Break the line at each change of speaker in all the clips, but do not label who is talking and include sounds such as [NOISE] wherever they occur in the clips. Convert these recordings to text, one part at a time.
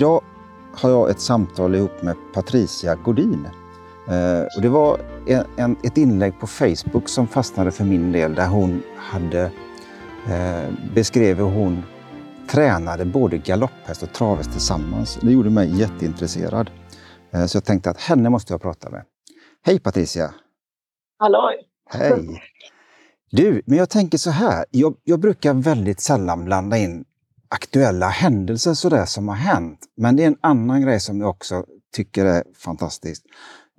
Idag har jag ett samtal ihop med Patricia Godin. Eh, och det var en, en, ett inlägg på Facebook som fastnade för min del där hon hade eh, beskrev hur hon tränade både galopphäst och travhäst tillsammans. Det gjorde mig jätteintresserad. Eh, så jag tänkte att henne måste jag prata med. Hej Patricia!
Hallå!
Hej! Du, men jag tänker så här. Jag, jag brukar väldigt sällan blanda in aktuella händelser sådär som har hänt. Men det är en annan grej som jag också tycker är fantastiskt.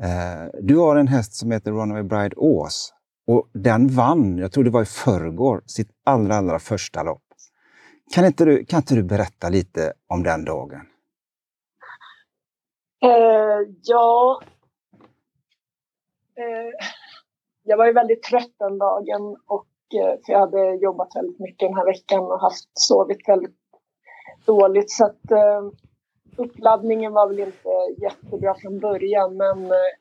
Eh, du har en häst som heter Runaway Bride Ås och den vann, jag tror det var i förrgår, sitt allra, allra första lopp. Kan inte du, kan inte du berätta lite om den dagen?
Eh, ja. Eh, [LAUGHS] jag var ju väldigt trött den dagen och eh, för jag hade jobbat väldigt mycket den här veckan och haft sovit väldigt dåligt så att eh, uppladdningen var väl inte jättebra från början men eh,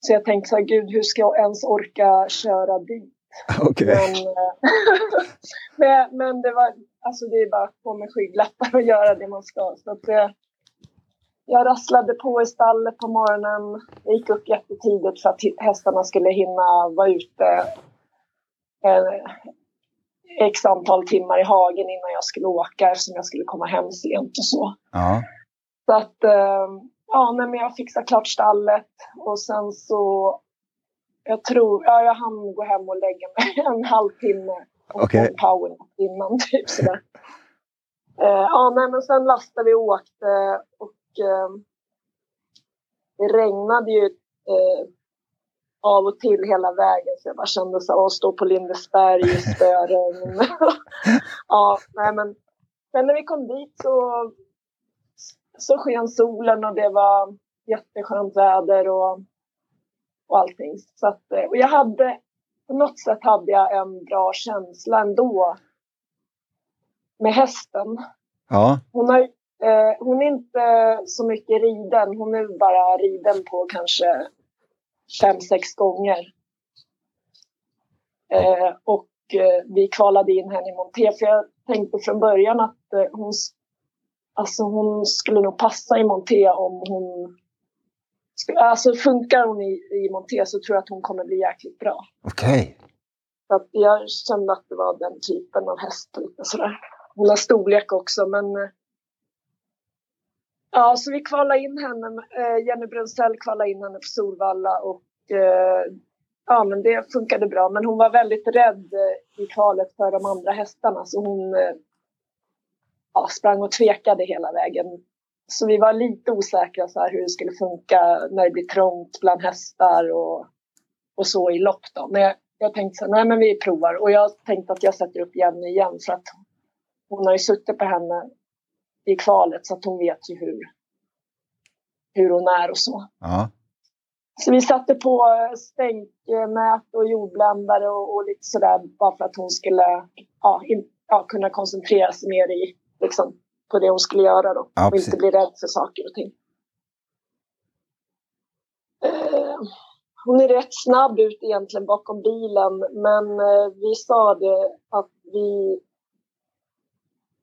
så jag tänkte så här, gud hur ska jag ens orka köra dit?
Okay.
Men, eh, [LAUGHS] men, men, det var, alltså det är bara att få med skygglappar och göra det man ska. Så att, eh, jag rasslade på i stallet på morgonen. Jag gick upp jättetidigt för att hästarna skulle hinna vara ute eh, x antal timmar i hagen innan jag skulle åka eftersom jag skulle komma hem sent och så.
Ja.
Så att, eh, ja, men jag fixade klart stallet och sen så, jag tror, ja, jag hann gå hem och lägga mig [LAUGHS] en halvtimme och okay. power innan typ sådär. Eh, ja, nej, men sen lastade vi och åkte och eh, det regnade ju eh, av och till hela vägen så jag bara kände så här, att stå på Lindesberg i spöregn. [LAUGHS] ja, nej men sen när vi kom dit så, så sken solen och det var jätteskönt väder och, och allting. Så att, eh, och jag hade, på något sätt hade jag en bra känsla ändå med hästen.
Ja.
Hon, har, eh, hon är inte så mycket riden. Hon är bara riden på kanske fem, sex gånger. Eh, och eh, vi kvalade in henne i monté. För jag tänkte från början att eh, hon, alltså hon skulle nog passa i monté om hon... Alltså funkar hon i, i monté så tror jag att hon kommer bli jäkligt bra.
Okej.
Så att jag kände att det var den typen av häst. Lite sådär. Hon har storlek också men eh, Ja, så vi kvalade in henne, eh, Jenny Brunzell kvalade in henne på Solvalla och eh, ja, men det funkade bra. Men hon var väldigt rädd eh, i kvalet för de andra hästarna så hon ja, sprang och tvekade hela vägen. Så vi var lite osäkra så här, hur det skulle funka när det blir trångt bland hästar och, och så i lopp. Då. Men jag, jag tänkte så här, nej men vi provar. Och jag tänkte att jag sätter upp Jenny igen för att hon har ju suttit på henne i kvalet så att hon vet ju hur, hur hon är och så.
Ja.
Så vi satte på stänknät och jordbländare och, och lite sådär bara för att hon skulle ja, in, ja, kunna koncentrera sig mer i, liksom, på det hon skulle göra då.
Ja,
och inte bli rädd för saker och ting. Eh, hon är rätt snabb ut egentligen bakom bilen men eh, vi sa det att vi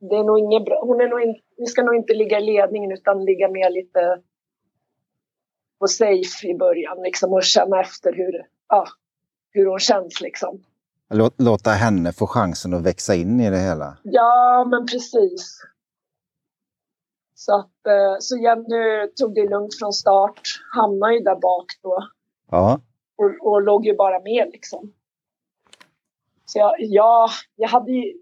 det är nog inget bra. Hon är nog in, vi ska nog inte ligga i ledningen utan ligga mer lite på safe i början liksom och känna efter hur, ja, hur hon känns liksom.
Låt, låta henne få chansen att växa in i det hela.
Ja, men precis. Så att eh, så Jenny tog det lugnt från start, hamnade ju där bak då
Ja.
och, och låg ju bara med liksom. Så jag, ja, jag hade ju,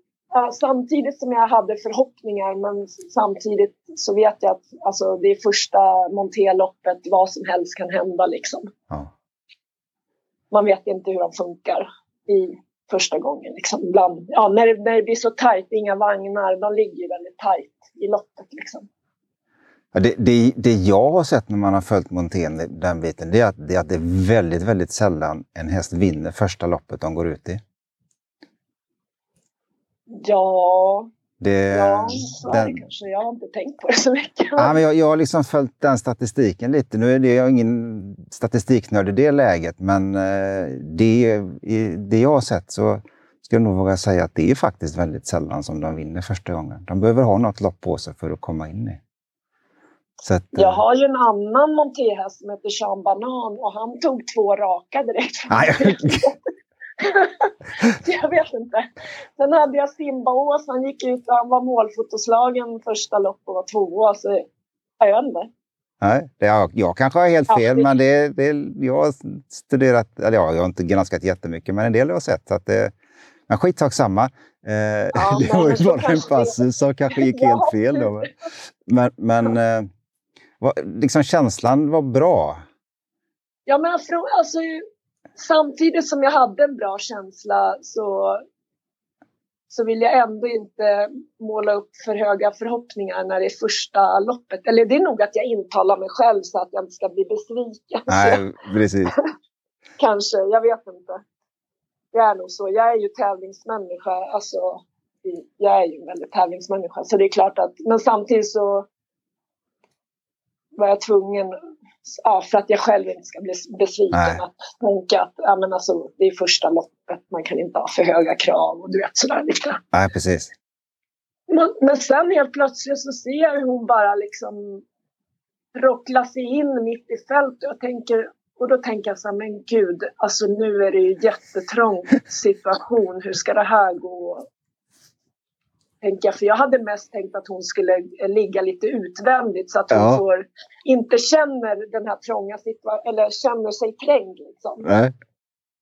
samtidigt som jag hade förhoppningar men samtidigt så vet jag att alltså, det är första monterloppet, vad som helst kan hända liksom.
ja.
Man vet inte hur de funkar i första gången. Liksom. Bland, ja, när, det, när det blir så tajt, inga vagnar, de ligger väldigt tajt i loppet. Liksom.
Ja, det, det, det jag har sett när man har följt montén, den biten, det är, att, det är att det är väldigt, väldigt sällan en häst vinner första loppet de går ut i.
Ja,
Det,
ja
den,
kanske. Jag har inte tänkt på det så mycket.
ja, men jag, jag har liksom följt den statistiken lite. Nu är det, jag är ingen statistiknörd i det läget, men eh, det, det jag har sett så ska jag nog våga säga att det är faktiskt väldigt sällan som de vinner första gången. De behöver ha något lopp på sig för att komma in i. Att,
jag har ju en annan montéhäst som heter Sean Banan och han tog två raka direkt. [LAUGHS] [LAUGHS] Jag vet inte. Sen hade jag Simba Ås, han gick ut och han var målfotoslagen första lopp och var tvåa. Så jag vet inte.
Nej, det är, jag kanske har helt fel, ja, men det, det, jag har studerat, eller ja, jag har inte granskat jättemycket, men en del har jag sett. Att det, men skitsak samma. Eh, ja, [LAUGHS] det var ju bara en passus som kanske gick [LAUGHS] helt fel. Då. Men, men eh, var, liksom känslan var bra.
Ja, men alltså, alltså, samtidigt som jag hade en bra känsla så så vill jag ändå inte måla upp för höga förhoppningar när det är första loppet. Eller det är nog att jag intalar mig själv så att jag inte ska bli besviken.
Nej, [LAUGHS] precis.
Kanske, jag vet inte. Jag är nog så. Jag är ju tävlingsmänniska. Alltså, jag är ju en väldigt tävlingsmänniska. Så det är klart att, men samtidigt så var jag tvungen ja, för att jag själv inte ska bli besviken. Nej. Att tänka att ja, men alltså, det är första loppet, man kan inte ha för höga krav och du vet sådär lite.
Nej, precis.
Men, men sen helt plötsligt så ser jag hur hon bara liksom rocklar sig in mitt i fältet. Och, tänker, och då tänker jag så här, men gud, alltså nu är det ju jättetrång situation. Hur ska det här gå? Tänker jag. För jag hade mest tänkt att hon skulle ligga lite utvändigt så att hon ja. får, inte känner den här trånga situationen, eller känner sig trängd. Liksom.
Nej.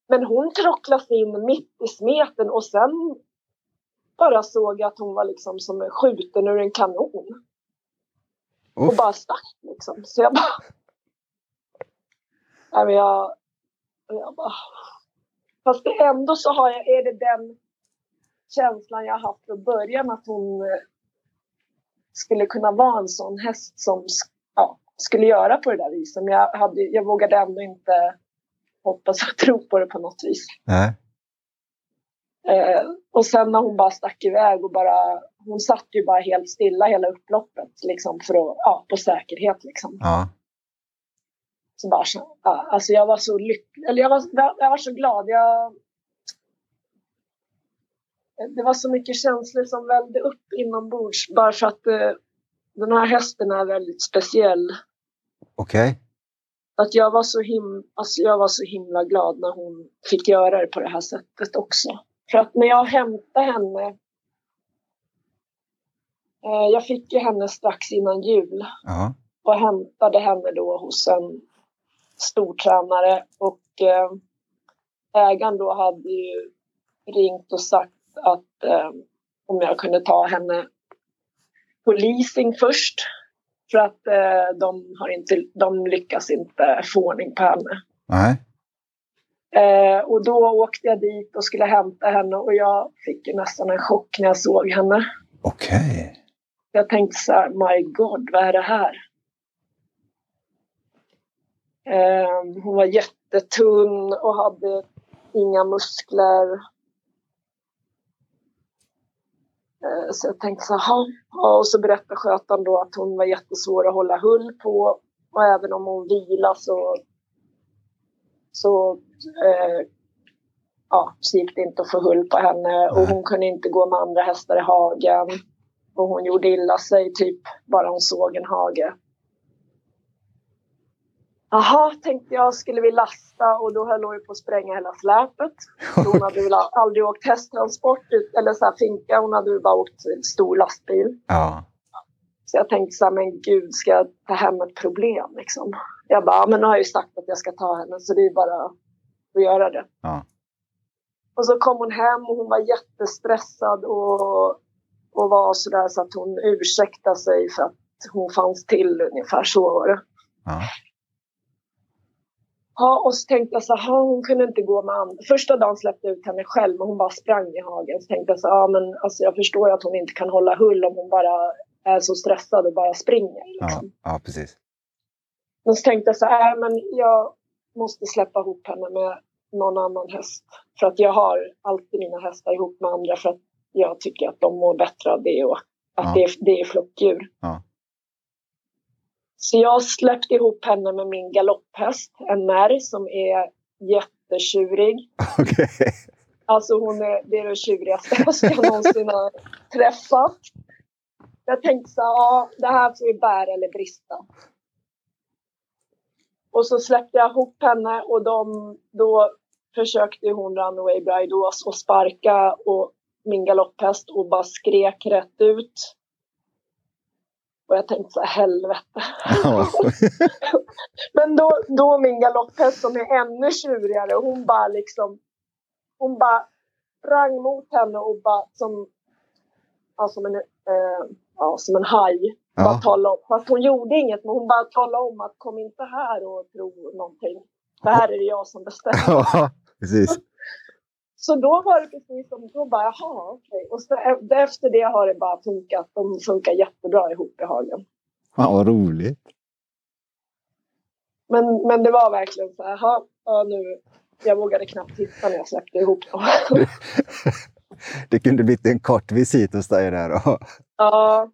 Men hon tråcklas in mitt i smeten och sen bara såg jag att hon var liksom som skjuten ur en kanon. Uff. Och bara stack liksom. Så jag bara... Nej, men jag, jag bara... Fast ändå så har jag, är det den känslan jag haft från början att hon eh, skulle kunna vara en sån häst som ja, skulle göra på det där viset. Men jag, hade, jag vågade ändå inte hoppas och [LAUGHS] tro på det på något vis.
Nej.
Eh, och sen när hon bara stack iväg och bara, hon satt ju bara helt stilla hela upploppet liksom för att, ja, på säkerhet liksom.
Ja.
Så bara, ja, alltså jag var så lycklig, eller jag var, jag var så glad. Jag, det var så mycket känslor som vällde upp inombords bara för att eh, den här hästen är väldigt speciell.
Okej. Okay.
Att jag var, så him alltså jag var så himla glad när hon fick göra det på det här sättet också. För att när jag hämtade henne eh, jag fick ju henne strax innan jul
uh
och hämtade henne då hos en stortränare och eh, ägaren då hade ju ringt och sagt att eh, om jag kunde ta henne på leasing först. För att eh, de, har inte, de lyckas inte få ordning på henne.
Nej.
Eh, och då åkte jag dit och skulle hämta henne och jag fick nästan en chock när jag såg henne.
Okej. Okay.
Jag tänkte så här, my god, vad är det här? Eh, hon var jättetunn och hade inga muskler. Eh, så jag tänkte så här, och så berättade skötaren då att hon var jättesvår att hålla hull på och även om hon vilar så, så, eh, ja, så gick det inte att få hull på henne och hon kunde inte gå med andra hästar i hagen. Och hon gjorde illa sig typ bara hon såg en hage. Jaha, tänkte jag, skulle vi lasta och då höll hon ju på att spränga hela släpet. Hon hade väl [LAUGHS] aldrig åkt hästtransport eller så här finka, hon hade väl bara åkt stor lastbil.
Ja.
Så jag tänkte så här, men gud, ska jag ta hem ett problem liksom? Jag bara, men nu har jag ju sagt att jag ska ta henne så det är bara att göra det.
Ja.
Och så kom hon hem och hon var jättestressad och, och var sådär så att hon ursäktade sig för att hon fanns till ungefär så var det.
Ja.
Ja, och så tänkte jag så här, hon kunde inte gå med andra. Första dagen släppte jag ut henne själv och hon bara sprang i hagen. Så tänkte jag så ja men alltså jag förstår ju att hon inte kan hålla hull om hon bara är så stressad och bara springer. Liksom.
Ja, ja, precis.
Men så tänkte jag så här, äh, men jag måste släppa ihop henne med någon annan häst. För att jag har alltid mina hästar ihop med andra för att jag tycker att de mår bättre av det och att ja. det, är, det är flockdjur.
Ja.
Så jag släppte ihop henne med min galopphäst, en märg som är jättetjurig. [LAUGHS]
Okay.
Alltså hon är, det är den tjurigaste häst jag någonsin har träffat. Jag tänkte så ja, det här får ju bära eller brista. Och så släppte jag ihop henne och de, då försökte hon Runaway Bride och sparka och min galopphäst och bara skrek rätt ut. Och jag tänkte så här, helvete. Ja. [LAUGHS] Men då, då min galopphäst som är ännu tjurigare, hon bara liksom, hon bara sprang mot henne och bara som, ja, som en, eh, ja, som en haj. Ja. Bara tala om, fast hon gjorde inget, men hon bara talade om att kom inte här och tro någonting. För här är det jag som bestämmer.
Ja, precis.
Så då var det precis som, då bara jaha okej. Okay. Och så, efter det har det bara funkat. De funkar jättebra ihop i hagen.
Fan vad roligt.
Men, men det var verkligen så här, ja nu, jag vågade knappt titta när jag släppte ihop dem. [LAUGHS]
det kunde blivit en kort visit hos dig där då.
Ja.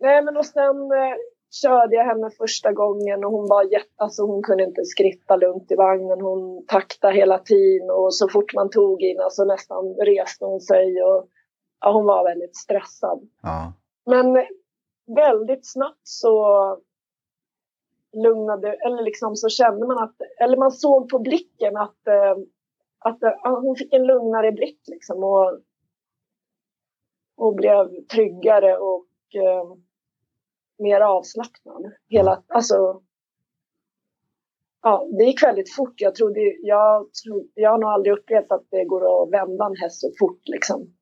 Nej men och sen eh, körde jag henne första gången och hon var jätte, alltså hon kunde inte skritta lugnt i vagnen. Hon taktade hela tiden och så fort man tog in alltså nästan reste hon sig och ja, hon var väldigt stressad.
Ja.
Men väldigt snabbt så lugnade, eller liksom så kände man att, eller man såg på blicken att, eh, att, att hon fick en lugnare blick liksom och, och blev tryggare och eh, mer avslappnad. Hela, alltså, ja, det gick väldigt fort. Jag, trodde, jag, trodde, jag har nog aldrig upplevt att det går att vända en häst så fort. Liksom.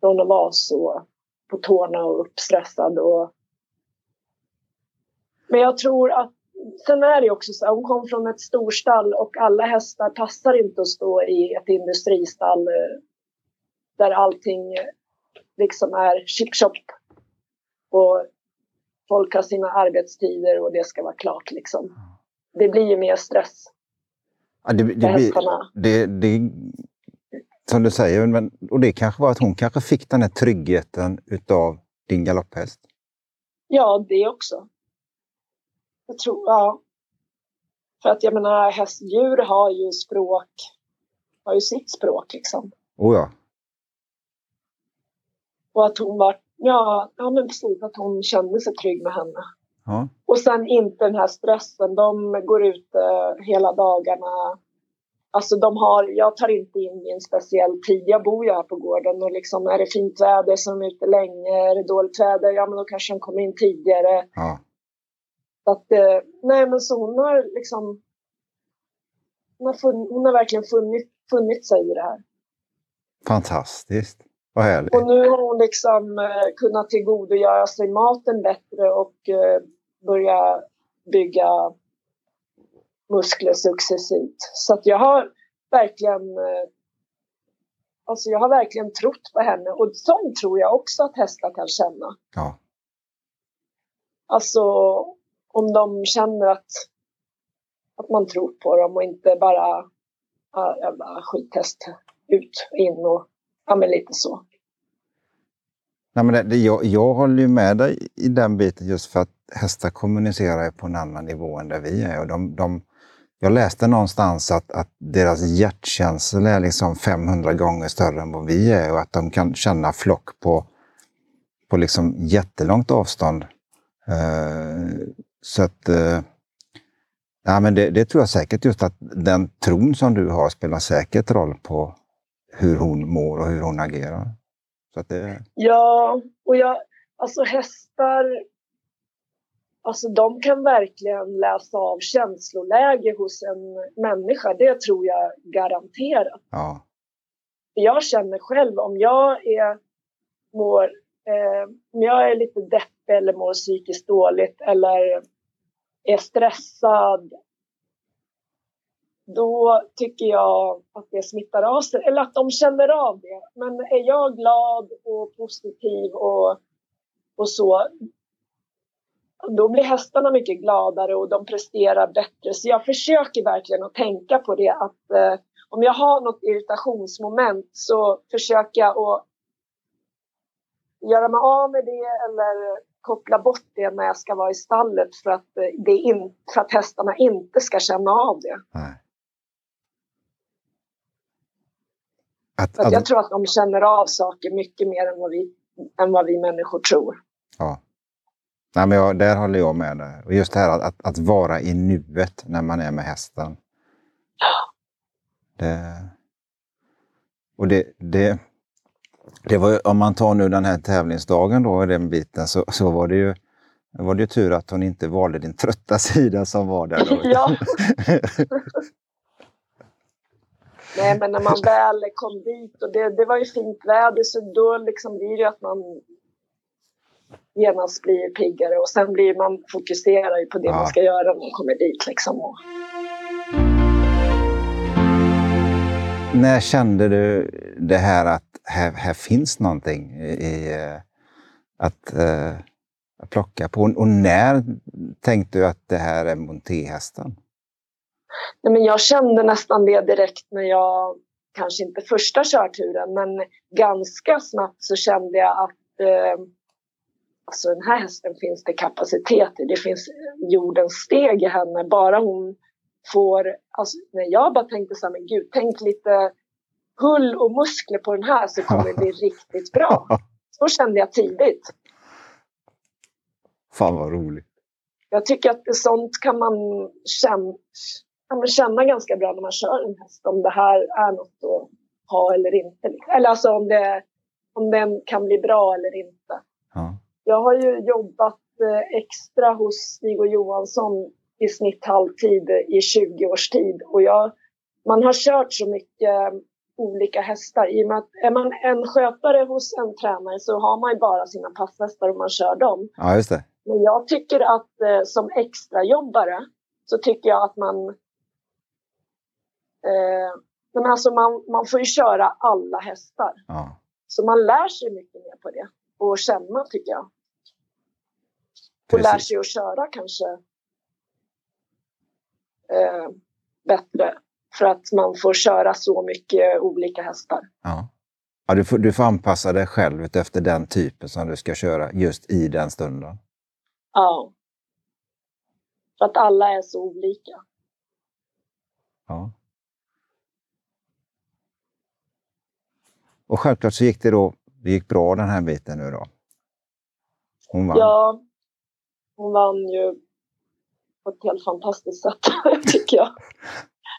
Från att vara så på tårna och uppstressad. Och... Men jag tror att Sen är det också så hon kom från ett storstall och alla hästar passar inte att stå i ett industristall eh, där allting eh, liksom är chip chop och folk har sina arbetstider och det ska vara klart liksom. Det blir ju mer stress.
Ja, det, det, blir, det, det, som du säger, men, och det kanske var att hon kanske fick den här tryggheten utav din galopphäst?
Ja, det också. Jag tror, ja. För att jag menar, hästdjur har ju språk, har ju sitt språk liksom.
Oh ja.
Och att hon var Ja, ja men precis. Att hon kände sig trygg med henne.
Ja.
Och sen inte den här stressen. De går ut uh, hela dagarna. Alltså de har, jag tar inte in i en speciell tid. Jag bor ju här på gården och liksom är det fint väder så är de ute länge. Är det dåligt väder, ja men då kanske de kommer in tidigare.
Ja.
Så att, uh, nej men så hon har liksom hon har, funn, hon har verkligen funnit, funnit sig i det här.
Fantastiskt. Vad härligt.
Och nu har hon liksom eh, kunnat tillgodogöra sig maten bättre och eh, börja bygga muskler successivt. Så att jag har verkligen eh, Alltså jag har verkligen trott på henne och sånt tror jag också att hästar kan känna.
Ja.
Alltså om de känner att, att man tror på dem och inte bara ja, jävla skithäst ut, in och Ja, men lite så.
Nej, men det, jag, jag håller ju med dig i den biten just för att hästar kommunicerar på en annan nivå än där vi är. Och de, de, jag läste någonstans att, att deras hjärtkänsla är liksom 500 gånger större än vad vi är och att de kan känna flock på, på liksom jättelångt avstånd. Uh, så att uh, ja, men det, det, tror jag säkert just att den tron som du har spelar säkert roll på hur hon mår och hur hon agerar. Så att det...
Ja, och jag, alltså hästar, alltså de kan verkligen läsa av känsloläge hos en människa. Det tror jag garanterat.
Ja.
Jag känner själv om jag är, mår, eh, om jag är lite deppig eller mår psykiskt dåligt eller är stressad då tycker jag att det smittar av sig, eller att de känner av det. Men är jag glad och positiv och, och så, då blir hästarna mycket gladare och de presterar bättre. Så jag försöker verkligen att tänka på det att eh, om jag har något irritationsmoment så försöker jag att göra mig av med det eller koppla bort det när jag ska vara i stallet för att, eh, det in, för att hästarna inte ska känna av det.
Nej.
Att, att, jag tror att de känner av saker mycket mer än vad vi, än vad vi människor tror.
Ja. Nej, men jag, där håller jag med dig. Och just det här att, att, att, vara i nuet när man är med hästen. Det, och det, det, det var, om man tar nu den här tävlingsdagen då, den biten, så, så var det ju var det ju tur att hon inte valde din trötta sida som var där. Då. [LAUGHS]
ja. [LAUGHS] Nej, men när man väl kom dit och det, det var ju fint väder så då liksom blir det att man genast blir piggare och sen blir man fokuserar ju på det ja. man ska göra när man kommer dit. Liksom.
När kände du det här att här, här finns någonting i, eh, att, uh, att plocka på? Och när tänkte du att det här är montéhästen?
Nej, men jag kände nästan det direkt när jag, kanske inte första körturen, men ganska snabbt så kände jag att eh, alltså den här hästen finns det kapacitet i. Det finns jordens steg i henne. Bara hon får, alltså när jag bara tänkte så här, men gud, tänk lite hull och muskler på den här så kommer det bli [LAUGHS] riktigt bra. Så kände jag tidigt.
Fan vad roligt.
Jag tycker att sånt kan man känna, man känna ganska bra när man kör en häst. Om det här är något att ha eller inte. Eller alltså om, det, om den kan bli bra eller inte. Ja. Jag har ju jobbat eh, extra hos Stig och Johansson i snitt halvtid i 20 års tid. Och jag, man har kört så mycket olika hästar. I och med att är man en skötare hos en tränare så har man ju bara sina passhästar och man kör dem.
Ja, just det.
Men jag tycker att eh, som extrajobbare så tycker jag att man... Eh, men alltså man, man får ju köra alla hästar. Ja. Så man lär sig mycket mer på det och känna tycker jag. Och lär sig att köra kanske eh, bättre för att man får köra så mycket olika hästar.
Ja. Ja, du, får, du får anpassa dig själv efter den typen som du ska köra just i den stunden.
Ja. För att alla är så olika.
Ja. Och självklart så gick det då, det gick bra den här biten nu då?
Hon vann. Ja, hon vann ju på ett helt fantastiskt sätt, [LAUGHS] tycker jag.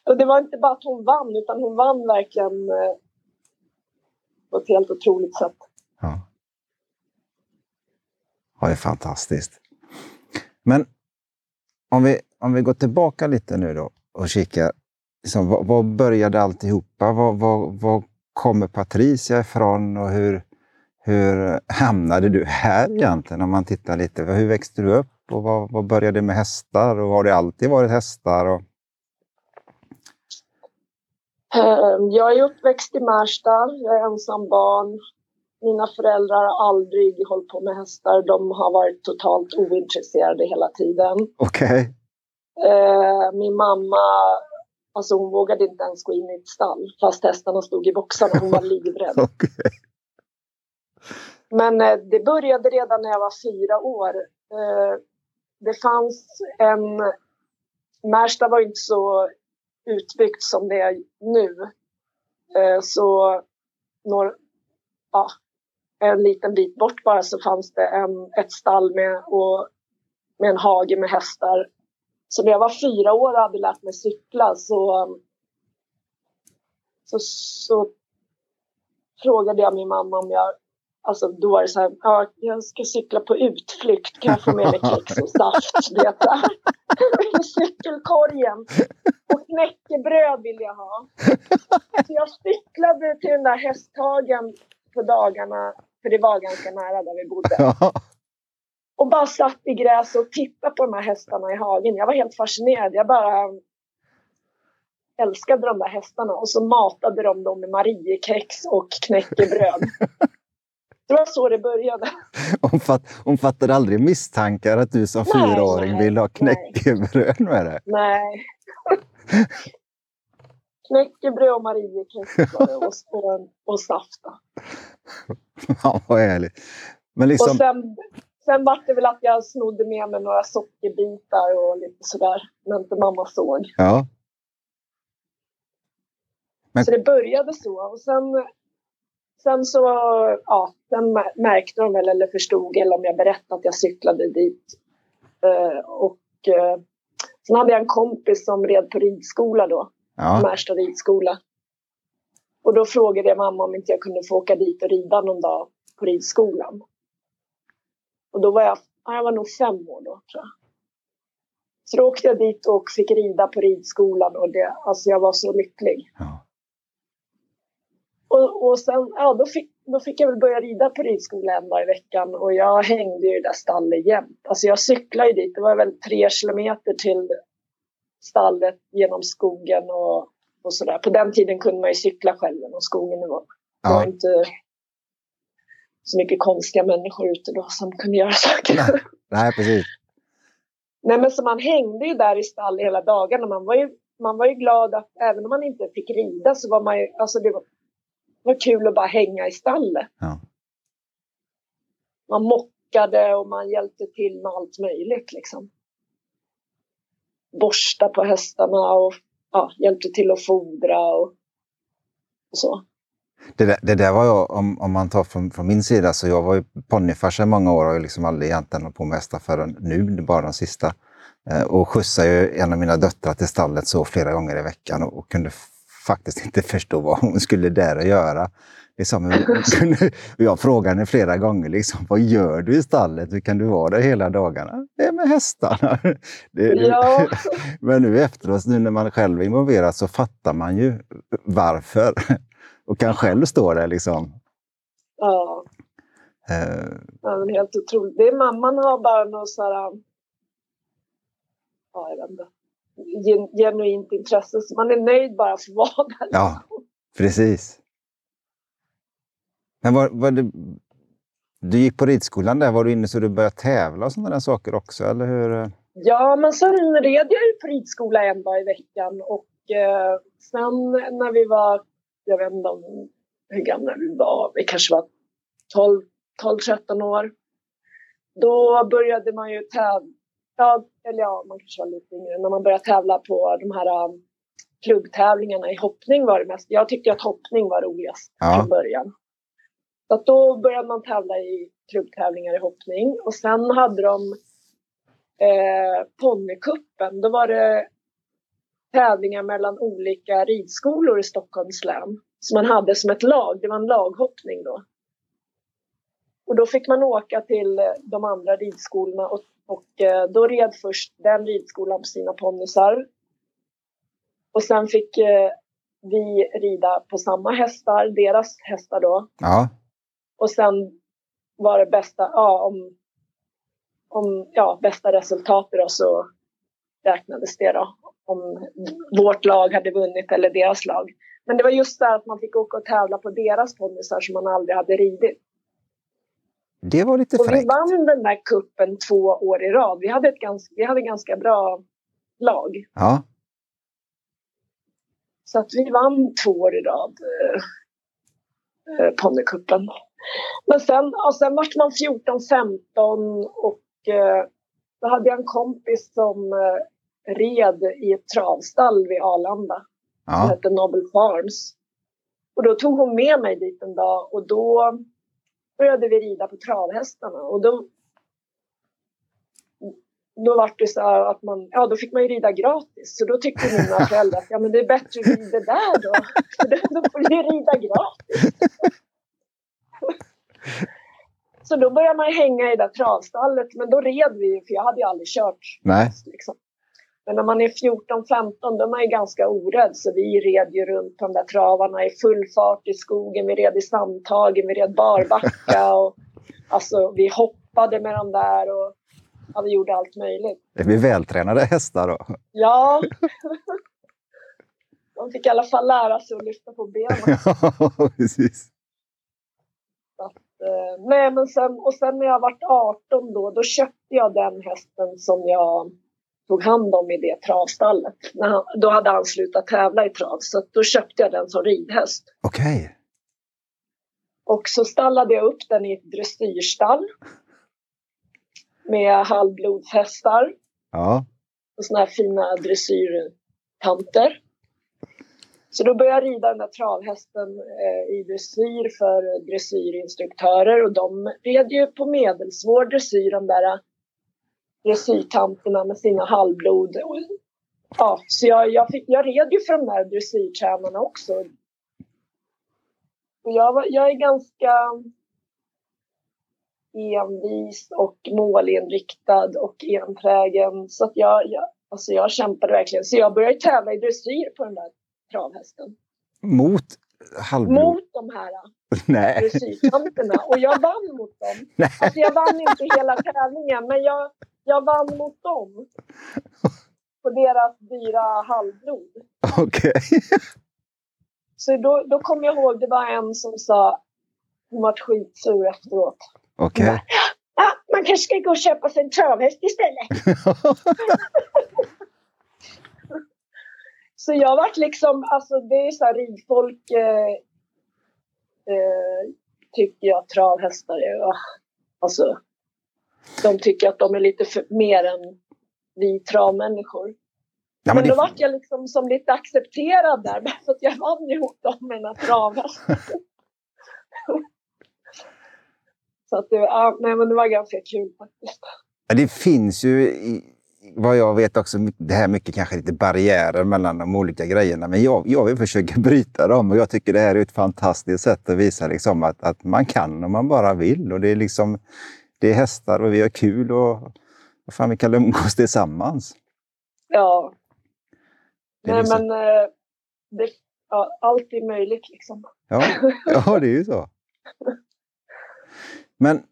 Och det var inte bara att hon vann, utan hon vann verkligen eh, på ett helt otroligt sätt.
Ja. ja, det är fantastiskt. Men om vi, om vi går tillbaka lite nu då och kikar. Liksom, vad, vad började alltihopa? Vad, vad, vad kommer Patricia ifrån och hur, hur hamnade du här egentligen? Om man tittar lite, hur växte du upp och vad, vad började med hästar? Och har det alltid varit hästar? Och...
Ehm, jag är uppväxt i Märsta. Jag är ensam barn. Mina föräldrar har aldrig hållit på med hästar. De har varit totalt ointresserade hela tiden.
Okej.
Okay. Ehm, min mamma Alltså hon vågade inte ens gå in i ett stall fast hästarna stod i boxarna. Hon var livrädd. [LAUGHS] okay. Men eh, det började redan när jag var fyra år. Eh, det fanns en... Märsta var inte så utbyggt som det är nu. Eh, så några, ja, en liten bit bort bara så fanns det en, ett stall med, och, med en hage med hästar. Så när jag var fyra år och hade lärt mig cykla så, så, så frågade jag min mamma om jag Alltså då var det så här, ja, jag ska cykla på utflykt, kan jag få med mig kex och saft? [LAUGHS] Det I cykelkorgen. Och knäckebröd vill jag ha. Så jag cyklade till den där hästhagen på dagarna, för det var ganska nära där vi bodde. Och bara satt i gräset och tittade på de här hästarna i hagen. Jag var helt fascinerad. Jag bara älskade de där hästarna. Och så matade de dem med Mariekex och knäckebröd. [LAUGHS] Det var så det började. [LAUGHS]
Omfatt, omfattade aldrig misstankar att du som nej, fyraåring nej, ville ha knäckebröd med det?
Nej. [LAUGHS] knäckebröd och Mariekex och, och, och saft.
Ja, vad härligt. Men liksom...
Och sen, sen var det väl att jag snodde med mig några sockerbitar och lite sådär, när inte mamma såg.
Ja.
Men... Så det började så. Och sen sen så ja, sen märkte de väl eller förstod eller om jag berättade att jag cyklade dit. Eh, och eh, sen hade jag en kompis som red på ridskola då. Ja. Märsta ridskola. Och då frågade jag mamma om inte jag kunde få åka dit och rida någon dag på ridskolan. Och då var jag, jag var nog fem år då tror jag. Så då åkte jag dit och fick rida på ridskolan och det, alltså jag var så lycklig. Ja. Och, och sen, ja då fick, då fick jag väl börja rida på ridskola en dag i veckan och jag hängde ju i det där stallet jämt. Alltså jag cyklade ju dit, det var väl tre kilometer till stallet genom skogen och, och sådär. På den tiden kunde man ju cykla själv genom skogen. Det var, ja. var inte så mycket konstiga människor ute då som kunde göra saker.
Nej, nej precis.
Nej men så man hängde ju där i stall hela dagarna. Man var ju, man var ju glad att även om man inte fick rida så var man ju, alltså det var, det var kul att bara hänga i stallet. Ja. Man mockade och man hjälpte till med allt möjligt liksom. Borsta på hästarna och ja, hjälpte till att fodra och, och så.
Det där, det där var jag, om, om man tar från, från min sida, så jag var ju ponnyfarsa i många år och har liksom aldrig egentligen hållit på med hästar förrän nu, bara de sista. Eh, och skjutsade ju en av mina döttrar till stallet så flera gånger i veckan och, och kunde faktiskt inte förstå vad hon skulle där och göra. Liksom, jag [LAUGHS] frågade henne flera gånger, liksom, vad gör du i stallet? Hur kan du vara där hela dagarna? Det är med hästarna. [LAUGHS] Det, ja. [LAUGHS] Men nu efteråt, nu när man själv är involverad, så fattar man ju varför. Och kan själv stå där liksom.
Ja. Uh, ja men helt otroligt. Det är mamman har bara något så här, ja jag vet inte, gen, genuint intresse. Så man är nöjd bara för att vara där.
Ja, precis. Men var, var det, du gick på ridskolan där, var du inne så du började tävla och sådana där saker också, eller hur?
Ja, men sen red jag ju på ridskola en dag i veckan och eh, sen när vi var jag vet inte om hur gamla vi var, vi kanske var 12, 12 13 år. Då började man ju tävla, ja, eller ja, man kanske var lite yngre, när man började tävla på de här um, klubbtävlingarna i hoppning var det mest. Jag tyckte att hoppning var roligast ja. från början. Så då började man tävla i klubbtävlingar i hoppning och sen hade de eh, ponnykuppen. Då var det tävlingar mellan olika ridskolor i Stockholms län som man hade som ett lag. Det var en laghoppning då. Och då fick man åka till eh, de andra ridskolorna och, och eh, då red först den ridskolan på sina ponnysar. Och sen fick eh, vi rida på samma hästar, deras hästar då.
Ja.
Och sen var det bästa, ja, om, om ja, bästa resultatet då så räknades det då om vårt lag hade vunnit eller deras lag. Men det var just det att man fick åka och tävla på deras ponnysar som man aldrig hade ridit.
Det var lite fräckt.
Och vi vann den där kuppen två år i rad. Vi hade ett ganska, vi hade ganska bra lag.
Ja.
Så att vi vann två år i rad eh, eh ponnykuppen. Men sen, och sen vart man 14-15 och eh, då hade jag en kompis som eh, red i ett travstall vid Arlanda. Ja. Som hette Nobel Farms. Och då tog hon med mig dit en dag och då började vi rida på travhästarna. Och då, då var det så att man, ja då fick man ju rida gratis. Så då tyckte mina [LAUGHS] föräldrar att ja men det är bättre att rida där då. För då får vi rida gratis. Så då började man hänga i det där travstallet. Men då red vi, för jag hade ju aldrig kört.
Nej.
Liksom. Men när man är 14-15 då är man ju ganska orädd så vi red ju runt de där travarna i full fart i skogen. Vi red i sandtagen, vi red barbacka [LAUGHS] och alltså vi hoppade med de där och ja, vi gjorde allt möjligt.
Är vi vältränade hästar då?
Ja. [LAUGHS] Man fick i alla fall lära sig att lyfta på benen. [LAUGHS]
ja, precis.
Att, eh, nej, men sen, och sen när jag var 18 då, då köpte jag den hästen som jag tog hand om i det travstallet. När han, då hade han slutat tävla i trav så då köpte jag den som ridhäst.
Okej. Okay.
Och så stallade jag upp den i ett dressyrstall. Med halvblodshästar.
Ja.
Och såna här fina dressyrtanter. Så då började jag rida den där travhästen eh, i dressyr för dressyrinstruktörer och de red ju på medelsvår dressyr de där dressyrtanterna med sina halvblod. Och, ja, så jag, jag, fick, jag red ju för de där dressyrtränarna också. Och jag, jag är ganska envis och målinriktad och enträgen. Så att jag, jag, alltså jag kämpade verkligen. Så jag började tävla i dressyr på den där travhästen.
Mot halvblod?
Mot de här [LAUGHS] dressyrtanterna. Och jag vann mot dem. [LAUGHS] Nej. Alltså jag vann inte hela tävlingen, men jag, jag vann mot dem. På deras dyra halvblod.
Okej. Okay.
Så då, då kom jag ihåg, det var en som sa, hon var skitsur efteråt.
Okej. Okay.
Ja, man kanske ska gå och köpa sig en travhäst istället. [LAUGHS] så jag vart liksom, alltså det är så här ridfolk eh, eh, tycker jag travhästar är, alltså de tycker att de är lite för, mer än vi travmänniskor. Ja, men, men då det... vart jag liksom som lite accepterad där, [LAUGHS] för att jag vann mot dem med den här travhästen. [LAUGHS] Så att det, ja, nej, men det var ganska kul faktiskt.
Det finns ju, vad jag vet också, det här mycket kanske lite barriärer mellan de olika grejerna. Men jag, jag vill försöka [LAUGHS] bryta dem och jag tycker det här är ett fantastiskt sätt att visa liksom att, att man kan om man bara vill. Och det är liksom, det är hästar och vi har kul och vad fan, vi kan umgås tillsammans.
Ja. Nej, liksom... men eh, det, ja, allt är möjligt liksom.
Ja, ja det är ju så. Men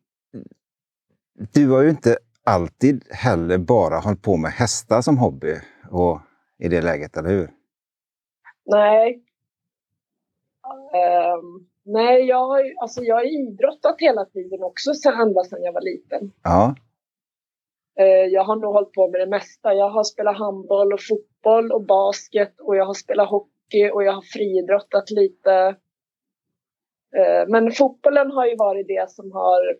du har ju inte alltid heller bara hållit på med hästar som hobby och i det läget, eller hur?
Nej. Um, nej, jag har, alltså jag har idrottat hela tiden också, ända sedan jag var liten.
Ja.
Uh, jag har nog hållit på med det mesta. Jag har spelat handboll och fotboll och basket och jag har spelat hockey och jag har friidrottat lite. Eh, men fotbollen har ju varit det som har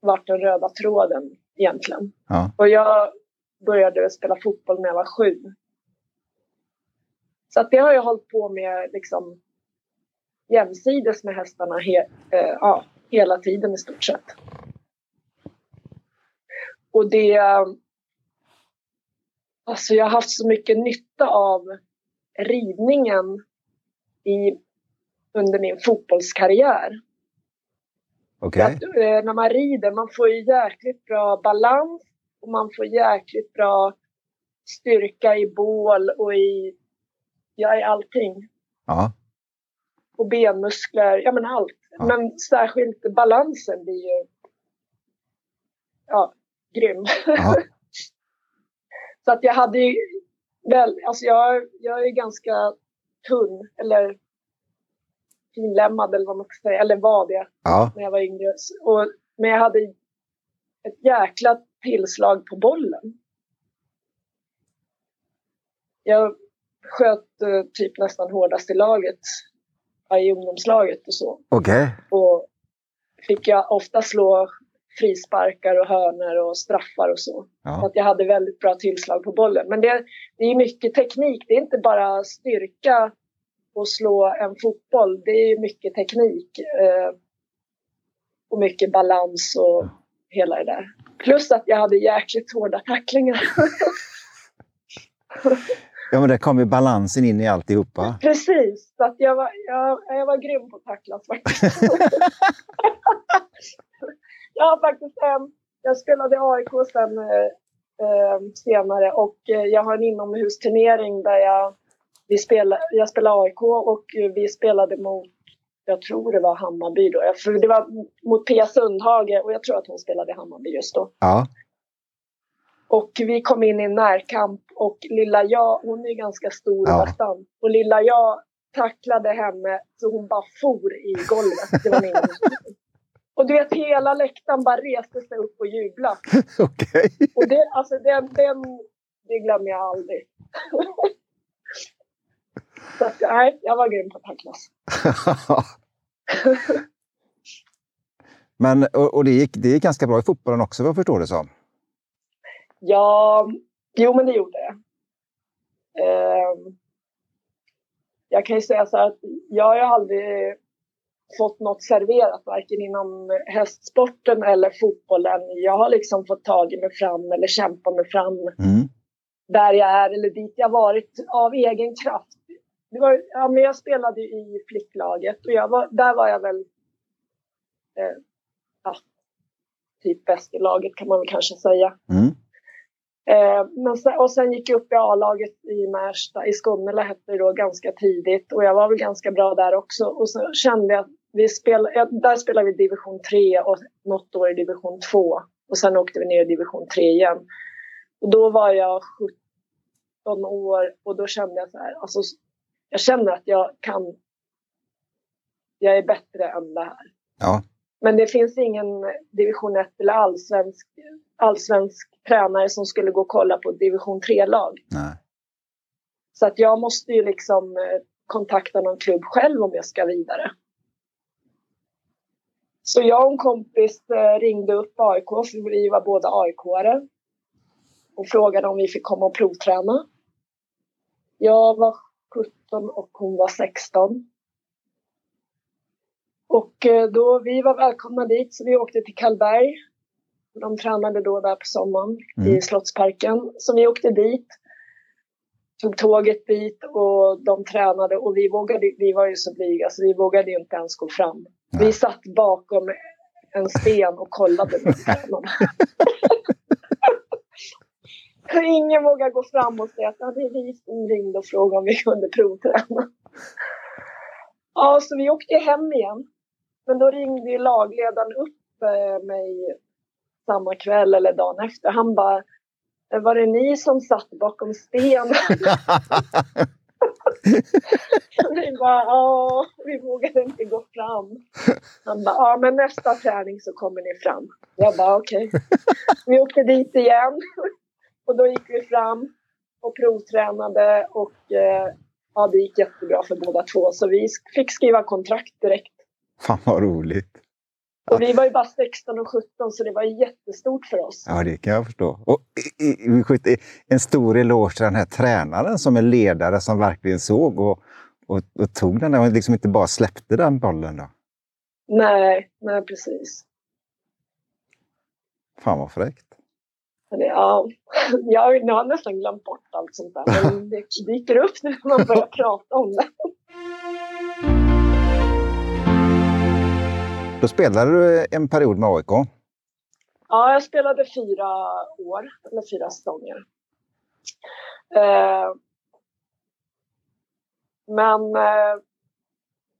varit den röda tråden egentligen.
Ja.
Och jag började spela fotboll när jag var sju. Så att det har jag hållit på med liksom jämsides med hästarna he, eh, ja, hela tiden i stort sett. Och det... Alltså jag har haft så mycket nytta av ridningen i under min fotbollskarriär.
Okay.
Att, eh, när man rider, man får ju jäkligt bra balans och man får jäkligt bra styrka i bål och i, ja, i allting.
Ja.
Och benmuskler, ja men allt. Ja. Men särskilt balansen blir ju ja, grym. Ja. [LAUGHS] Så att jag hade ju väl, alltså jag, jag är ganska tunn, eller finlämmad eller vad man ska säga, eller var det
ja.
när jag var yngre. Och, men jag hade ett jäkla tillslag på bollen. Jag sköt uh, typ nästan hårdast i laget, i ungdomslaget och så.
Okay.
Och fick jag ofta slå frisparkar och hörner och straffar och så. Ja. Så att jag hade väldigt bra tillslag på bollen. Men det, det är mycket teknik, det är inte bara styrka och slå en fotboll, det är mycket teknik. Eh, och mycket balans och hela det där. Plus att jag hade jäkligt hårda tacklingar. [LAUGHS]
ja, men där kom ju balansen in i alltihopa. [LAUGHS]
Precis, så att jag var, jag, jag var grym på att tacklas faktiskt. [LAUGHS] jag har faktiskt en, jag spelade AIK sen eh, eh, senare och eh, jag har en inomhusturnering där jag vi spelade, jag spelade AIK och vi spelade mot, jag tror det var Hammarby då. För det var mot Pia Sundhage och jag tror att hon spelade i Hammarby just då.
Ja.
Och vi kom in i en närkamp och lilla jag, hon är ganska stor ja. bastant. Och lilla jag tacklade henne så hon bara for i golvet. Det var min [LAUGHS] Och du vet, hela läktaren bara reste sig upp och jublade. [LAUGHS]
Okej.
Okay. Och det, alltså den, den, det glömmer jag aldrig. [LAUGHS] Så att, nej, jag var grym på att tacklas.
Men, och, och det, gick, det gick ganska bra i fotbollen också vad jag förstår det som?
Ja, jo men det gjorde det. Eh, jag kan ju säga så här att jag har ju aldrig fått något serverat, varken inom hästsporten eller fotbollen. Jag har liksom fått tagit mig fram eller kämpa mig fram
Mm.
där jag är eller dit jag varit av egen kraft. Det var, ja, men jag spelade i flicklaget och jag var, där var jag väl eh, ja, typ bäst i laget kan man väl kanske säga.
Mm.
Eh, men sen, och sen gick jag upp i A-laget i Märsta, i Skummela hette det då, ganska tidigt. Och jag var väl ganska bra där också. Och så kände jag att vi spel, där spelade vi division 3 och något år i division 2. Och sen åkte vi ner i division 3 igen. Och då var jag 17 år och då kände jag så här, alltså, jag känner att jag kan, jag är bättre än det här.
Ja.
Men det finns ingen division 1 eller allsvensk, allsvensk tränare som skulle gå och kolla på division 3-lag.
Nej.
Så att jag måste ju liksom eh, kontakta någon klubb själv om jag ska vidare. Så jag och en kompis eh, ringde upp AIK, för vi var båda AIK-are. Och frågade om vi fick komma och provträna. Jag var 17 och hon var 16. Och eh, då, vi var välkomna dit så vi åkte till Karlberg. De tränade då där på sommaren
Mm.
i Slottsparken. Så vi åkte dit. Tog tåget dit och de tränade och vi vågade, vi var ju så blyga så vi vågade inte ens gå fram.
Nej.
Vi satt bakom en sten och kollade. [LAUGHS] Ingen vågade gå fram och säga att det är vi som ringde och frågade om vi kunde provträna. Ja, så vi åkte hem igen. Men då ringde ju lagledaren upp eh, mig samma kväll eller dagen efter. Han bara, "Eh, var det ni som satt bakom sten? [LAUGHS] vi bara, ja, vi vågade inte gå fram. Han bara, ja men nästa träning så kommer ni fram. Jag bara, okej. Vi åkte dit igen. Och då gick vi fram och provtränade och eh, ja, det gick jättebra för båda två. Så vi fick skriva kontrakt direkt.
Fan vad roligt.
Och vi var ju bara 16 och 17 så det var jättestort för oss.
Ja, det kan jag förstå. Och en stor eloge till den här tränaren som är ledare som verkligen såg och, och, och tog den där och liksom inte bara släppte den bollen. Då.
Nej, nej precis.
Fan vad fräckt.
Ja, [LAUGHS] jag har nästan glömt bort allt sånt där. Men det dyker upp nu när man börjar [LAUGHS] prata om det.
Då spelade du en period med AIK.
Ja, jag spelade fyra år, eller fyra säsonger. Eh, men eh,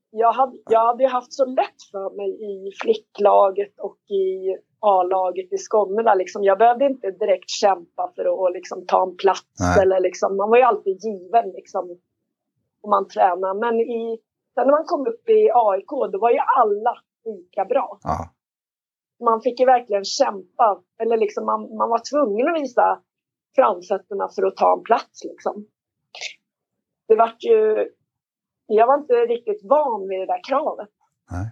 jag, hade, jag hade haft så lätt för mig i flicklaget och i A-laget i Skåne. Liksom. Jag behövde inte direkt kämpa för att liksom, ta en plats.
Nej.
Eller, liksom, man var ju alltid given liksom, om man tränade. Men i, sen när man kom upp i AIK, då var ju alla lika bra
Ja.
man fick ju verkligen kämpa. Eller liksom man, man var tvungen att visa framfötterna för att ta en plats. Liksom. Det vart ju... Jag var inte riktigt van vid det där kravet.
Nej.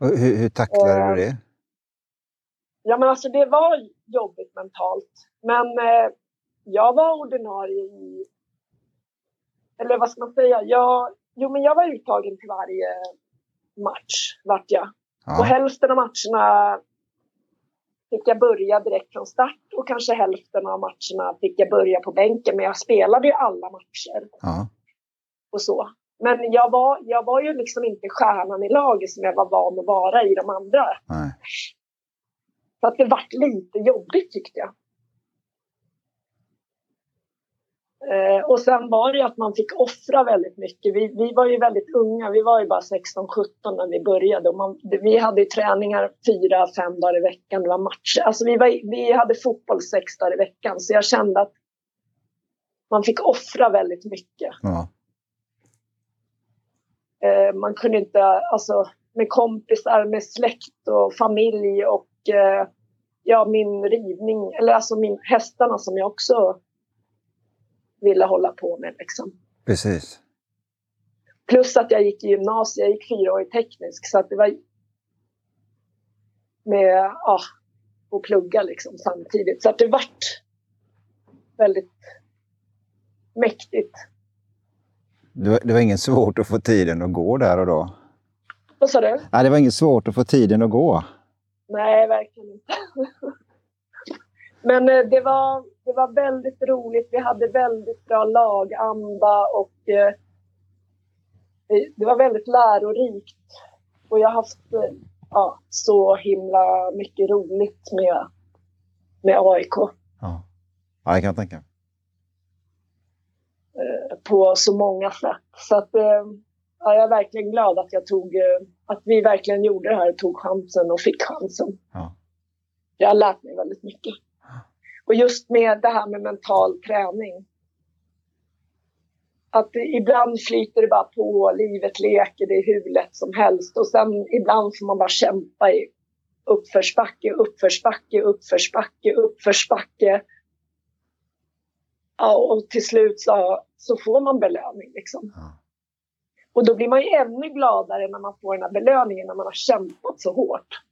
Och hur, hur tacklade
Eh,
du det?
Ja, men alltså det var jobbigt mentalt. Men eh, jag var ordinarie i... Eller vad ska man säga? Jag, jo, men jag var uttagen till varje match, vart jag. Och
Ja.
hälften av matcherna fick jag börja direkt från start och kanske hälften av matcherna fick jag börja på bänken. Men jag spelade ju alla matcher
Ja.
och så. Men jag var, jag var ju liksom inte stjärnan i laget som jag var van att vara i de andra.
Nej.
Så att det vart lite jobbigt tyckte jag. Eh, och sen var det ju att man fick offra väldigt mycket. Vi, vi var ju väldigt unga, vi var ju bara 16-17 när vi började. Och man, vi hade träningar fyra, fem dagar i veckan, det var matcher. Alltså vi, var, vi hade fotboll sex dagar i veckan. Så jag kände att man fick offra väldigt mycket.
Ja.
Eh, man kunde inte, alltså med kompisar, med släkt och familj och eh, ja, min ridning, eller alltså min, hästarna som jag också ville hålla på med. Liksom.
Precis.
Plus att jag gick i gymnasiet, jag gick fyra år i teknisk så att det var med, ja, och plugga liksom samtidigt. Så att det vart väldigt mäktigt.
Det, var inget svårt att få tiden att gå där och då?
Vad sa du?
Nej, det var inget svårt att få tiden att gå.
Nej, verkligen inte. [LAUGHS] Men eh, det var, det var väldigt roligt. Vi hade väldigt bra laganda och eh, det var väldigt lärorikt. Och jag har haft eh, ja, så himla mycket roligt med, med AIK.
Ja, ja det kan jag tänka
På så många sätt. Så att, ja, jag är verkligen glad att jag tog, att vi verkligen gjorde det här, tog chansen och fick chansen. Ja. Jag har lärt mig väldigt mycket. Och just med det här med mental träning. Att ibland flyter det bara på, livet leker, det är hur lätt som helst. Och sen ibland får man bara kämpa i uppförsbacke, uppförsbacke, uppförsbacke, uppförsbacke. Ja, och till slut så, så får man belöning liksom. Och då blir man ju ännu gladare när man får den här belöningen när man har kämpat så hårt.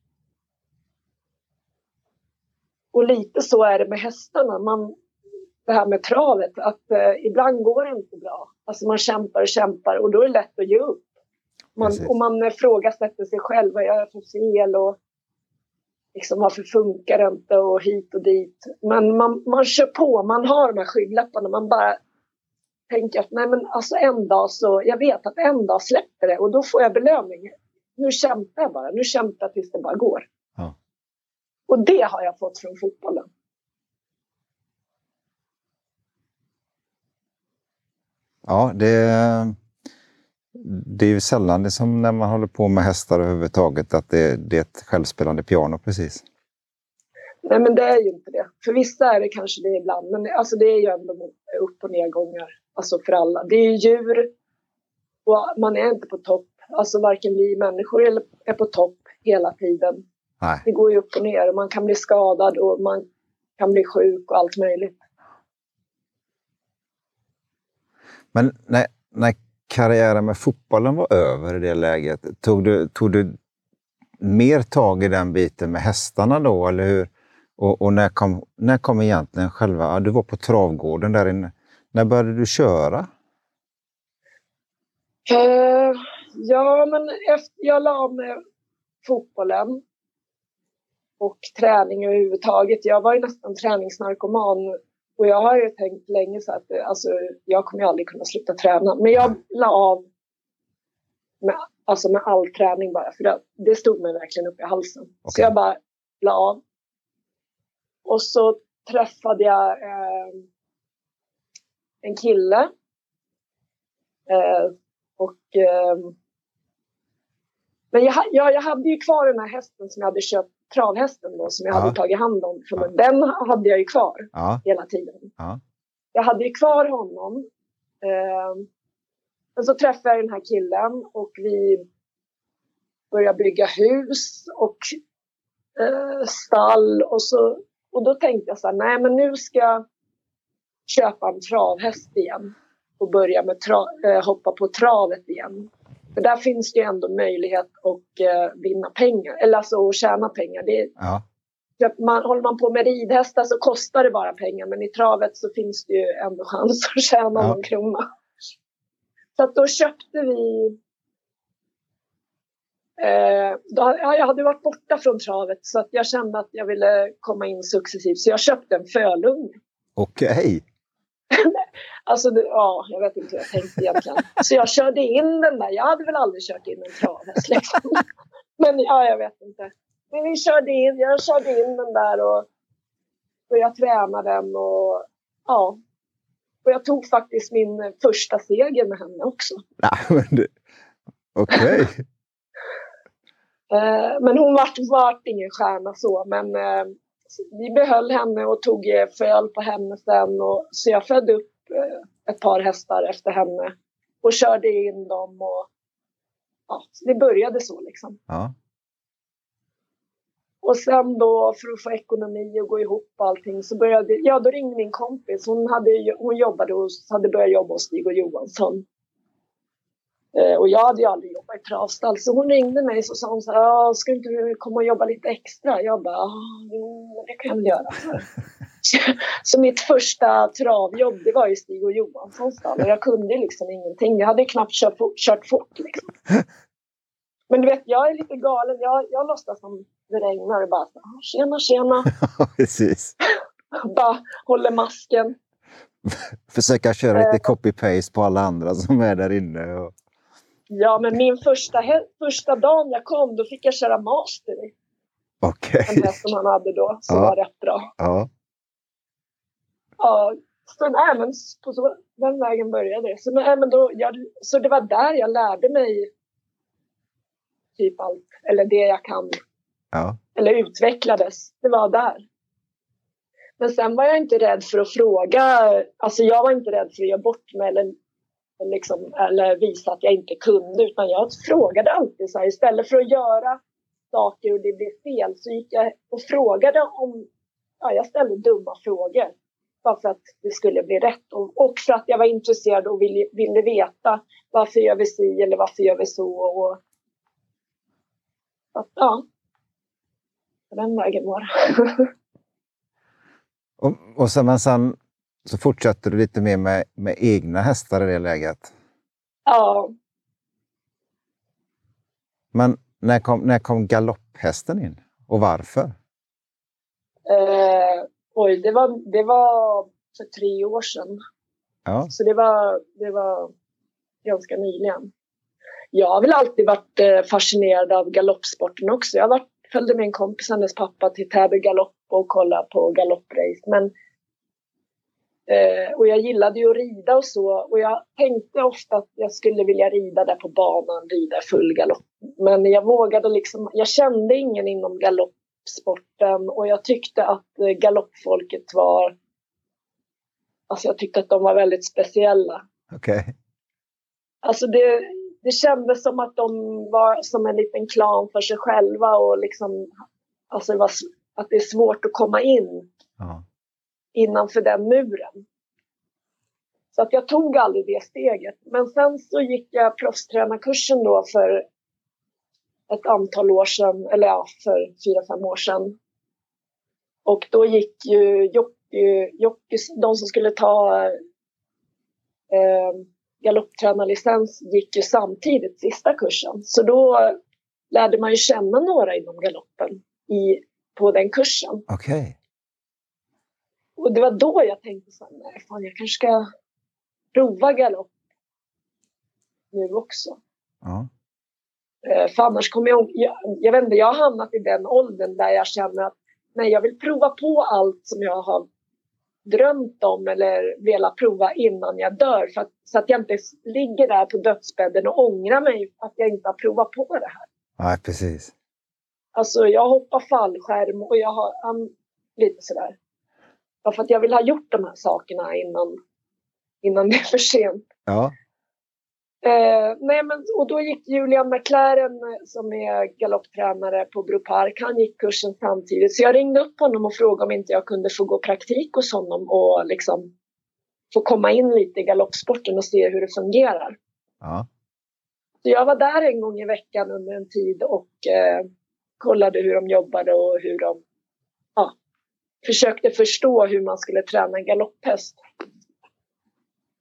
Och lite så är det med hästarna. Man, det här med travet, att eh, ibland går det inte bra. Alltså man kämpar och kämpar och då är det lätt att ge upp. Man, och man frågasätter sig själv, vad gör jag för fel? Och liksom, varför funkar det inte? Och hit och dit. Men man, man kör på, man har de här skygglapparna. Man bara tänker att nej men alltså en dag så, jag vet att en dag släpper det och då får jag belöning. Nu kämpar jag bara, nu kämpar jag tills det bara går. Och det har jag fått från fotbollen.
Ja, det, det är ju sällan det som när man håller på med hästar överhuvudtaget att det, det är ett självspelande piano precis.
Nej, men det är ju inte det. För vissa är det kanske det ibland, men alltså det är ju ändå upp och nedgångar. Alltså för alla. Det är ju djur och man är inte på topp. Alltså varken vi människor är på topp hela tiden. Nej. Det går ju upp och ner och man kan bli skadad och man kan bli sjuk och allt möjligt.
Men när, när karriären med fotbollen var över i det läget, tog du, tog du mer tag i den biten med hästarna då, eller hur? Och, och när, kom, när kom egentligen själva... Ja, du var på travgården där inne. När började du köra?
Uh, ja, men efter, jag la av med fotbollen och träning överhuvudtaget. Jag var ju nästan träningsnarkoman och jag har ju tänkt länge så att alltså, jag kommer ju aldrig kunna sluta träna. Men jag la av med, alltså med all träning bara för det, det stod mig verkligen upp i halsen. Okay. Så jag bara la av. Och så träffade jag eh, en kille. Eh, och eh, men jag, jag, jag hade ju kvar den här hästen som jag hade köpt travhästen då, som jag ja. hade tagit hand om. För ja. Den hade jag ju kvar ja. hela tiden. Jag hade ju kvar honom. Eh, men så träffade jag den här killen och vi började bygga hus och eh, stall. Och, så, och då tänkte jag så här, nej men nu ska jag köpa en travhäst igen och börja med tra, eh, hoppa på travet igen. För där finns det ju ändå möjlighet att eh, vinna pengar, eller alltså att tjäna pengar. Det, ja. man, håller man på med ridhästar så kostar det bara pengar, men i travet så finns det ju ändå [LAUGHS] chans att tjäna ja. någon krona. Så då köpte vi Eh, då, jag hade varit borta från travet så att jag kände att jag ville komma in successivt så jag köpte en fölunge.
Okej. Okay. [LAUGHS]
Alltså, det, ja, jag vet inte hur jag tänkte egentligen. Så jag körde in den där. Jag hade väl aldrig kört in en travhäst liksom. [LAUGHS] Men ja, jag vet inte. Men vi körde in, jag körde in den där och började träna den och ja. Och jag tog faktiskt min första seger med henne också.
Okej. Okay. [LAUGHS]
Eh, men hon vart, vart ingen stjärna så, men eh, vi behöll henne och tog föl på henne sen. Och, så jag födde upp eh, ett par hästar efter henne och körde in dem. Och, ja, det började så liksom. Ja. Och sen då för att få ekonomi och gå ihop och allting så började, ja då ringde min kompis. Hon, hade, hon jobbade hos, hade börjat jobba hos Stig och Johansson. Eh, och jag hade ju aldrig jobbat i travstall så hon ringde mig och sa hon så här, ska inte du komma och jobba lite extra? Jag bara, jo det kan jag väl göra. [LAUGHS] Så mitt första travjobb det var i Stig och Johanssons stall och jag kunde liksom ingenting. Jag hade knappt kört fort. Kört fort liksom. Men du vet, jag är lite galen. Jag, jag låtsas som det regnar och bara tjena, tjena. [LAUGHS]
Precis. [LAUGHS]
bara håller masken.
Försöka köra lite eh. copy-paste på alla andra som är där inne. Och...
Ja, men min första, första dagen jag kom, då fick jag köra master.
Okej. Okay.
En häst som han hade då, som ja. var rätt bra.
Ja.
Ja, så, nej, men på så, den vägen började det. Så, nej, men då, jag, så det var där jag lärde mig typ allt, eller det jag kan.
Ja.
Eller utvecklades. Det var där. Men sen var jag inte rädd för att fråga. Alltså jag var inte rädd för att göra bort mig eller, liksom, eller visa att jag inte kunde. Utan jag frågade alltid så här. Istället för att göra saker och det blev fel så gick jag och frågade om... Ja, jag ställde dumma frågor. Bara för att det skulle bli rätt. Och, också för att jag var intresserad och ville, ville veta varför gör vi si eller varför gör vi så. Och, att, ja. Den vägen var det. [LAUGHS]
Och, och sen, men sen så fortsätter du lite mer med, med egna hästar i det läget?
Ja.
Men när kom, när kom galopphästen in och varför?
Eh, oj, det var, det var för tre år sedan.
Ja.
Så det var, det var ganska nyligen. Jag har väl alltid varit eh, fascinerad av galoppsporten också. Jag varit, följde med en kompis, hennes pappa, till Täby galopp och kolla på galopprace. Men, eh, och jag gillade ju att rida och så. Och jag tänkte ofta att jag skulle vilja rida där på banan, rida full galopp. Men jag vågade liksom, jag kände ingen inom galoppsporten och jag tyckte att eh, galoppfolket var, alltså jag tyckte att de var väldigt speciella.
Okej. Okay.
Alltså det, det kändes som att de var som en liten klan för sig själva och liksom, alltså det var att det är svårt att komma in
ja
innanför den muren. Så att jag tog aldrig det steget. Men sen så gick jag proffstränarkursen då för ett antal år sedan, eller ja, för fyra, fem år sedan. Och då gick ju jockey, jockey, de som skulle ta eh, galopptränarlicens gick ju samtidigt sista kursen. Så då lärde man ju känna några inom galoppen i på den kursen.
Okej. Okay.
Och det var då jag tänkte så här, nej fan jag kanske ska prova galopp nu också.
Ja.
Eh, för annars kommer jag, jag, jag vet inte, jag har hamnat i den åldern där jag känner att nej, jag vill prova på allt som jag har drömt om eller velat prova innan jag dör. För att, så att jag inte ligger där på dödsbädden och ångrar mig att jag inte har provat på det här.
Ja, precis.
Alltså jag hoppar fallskärm och jag har um, lite sådär. Bara för att jag vill ha gjort de här sakerna innan, innan det är för sent.
Ja.
Eh, nej men, och då gick Julian McLaren som är galopptränare på Bro Park, han gick kursen samtidigt. Så jag ringde upp honom och frågade om inte jag kunde få gå praktik hos honom och liksom få komma in lite i galoppsporten och se hur det fungerar.
Ja.
Så jag var där en gång i veckan under en tid och eh, kollade hur de jobbade och hur de försökte förstå hur man skulle träna en galopphäst.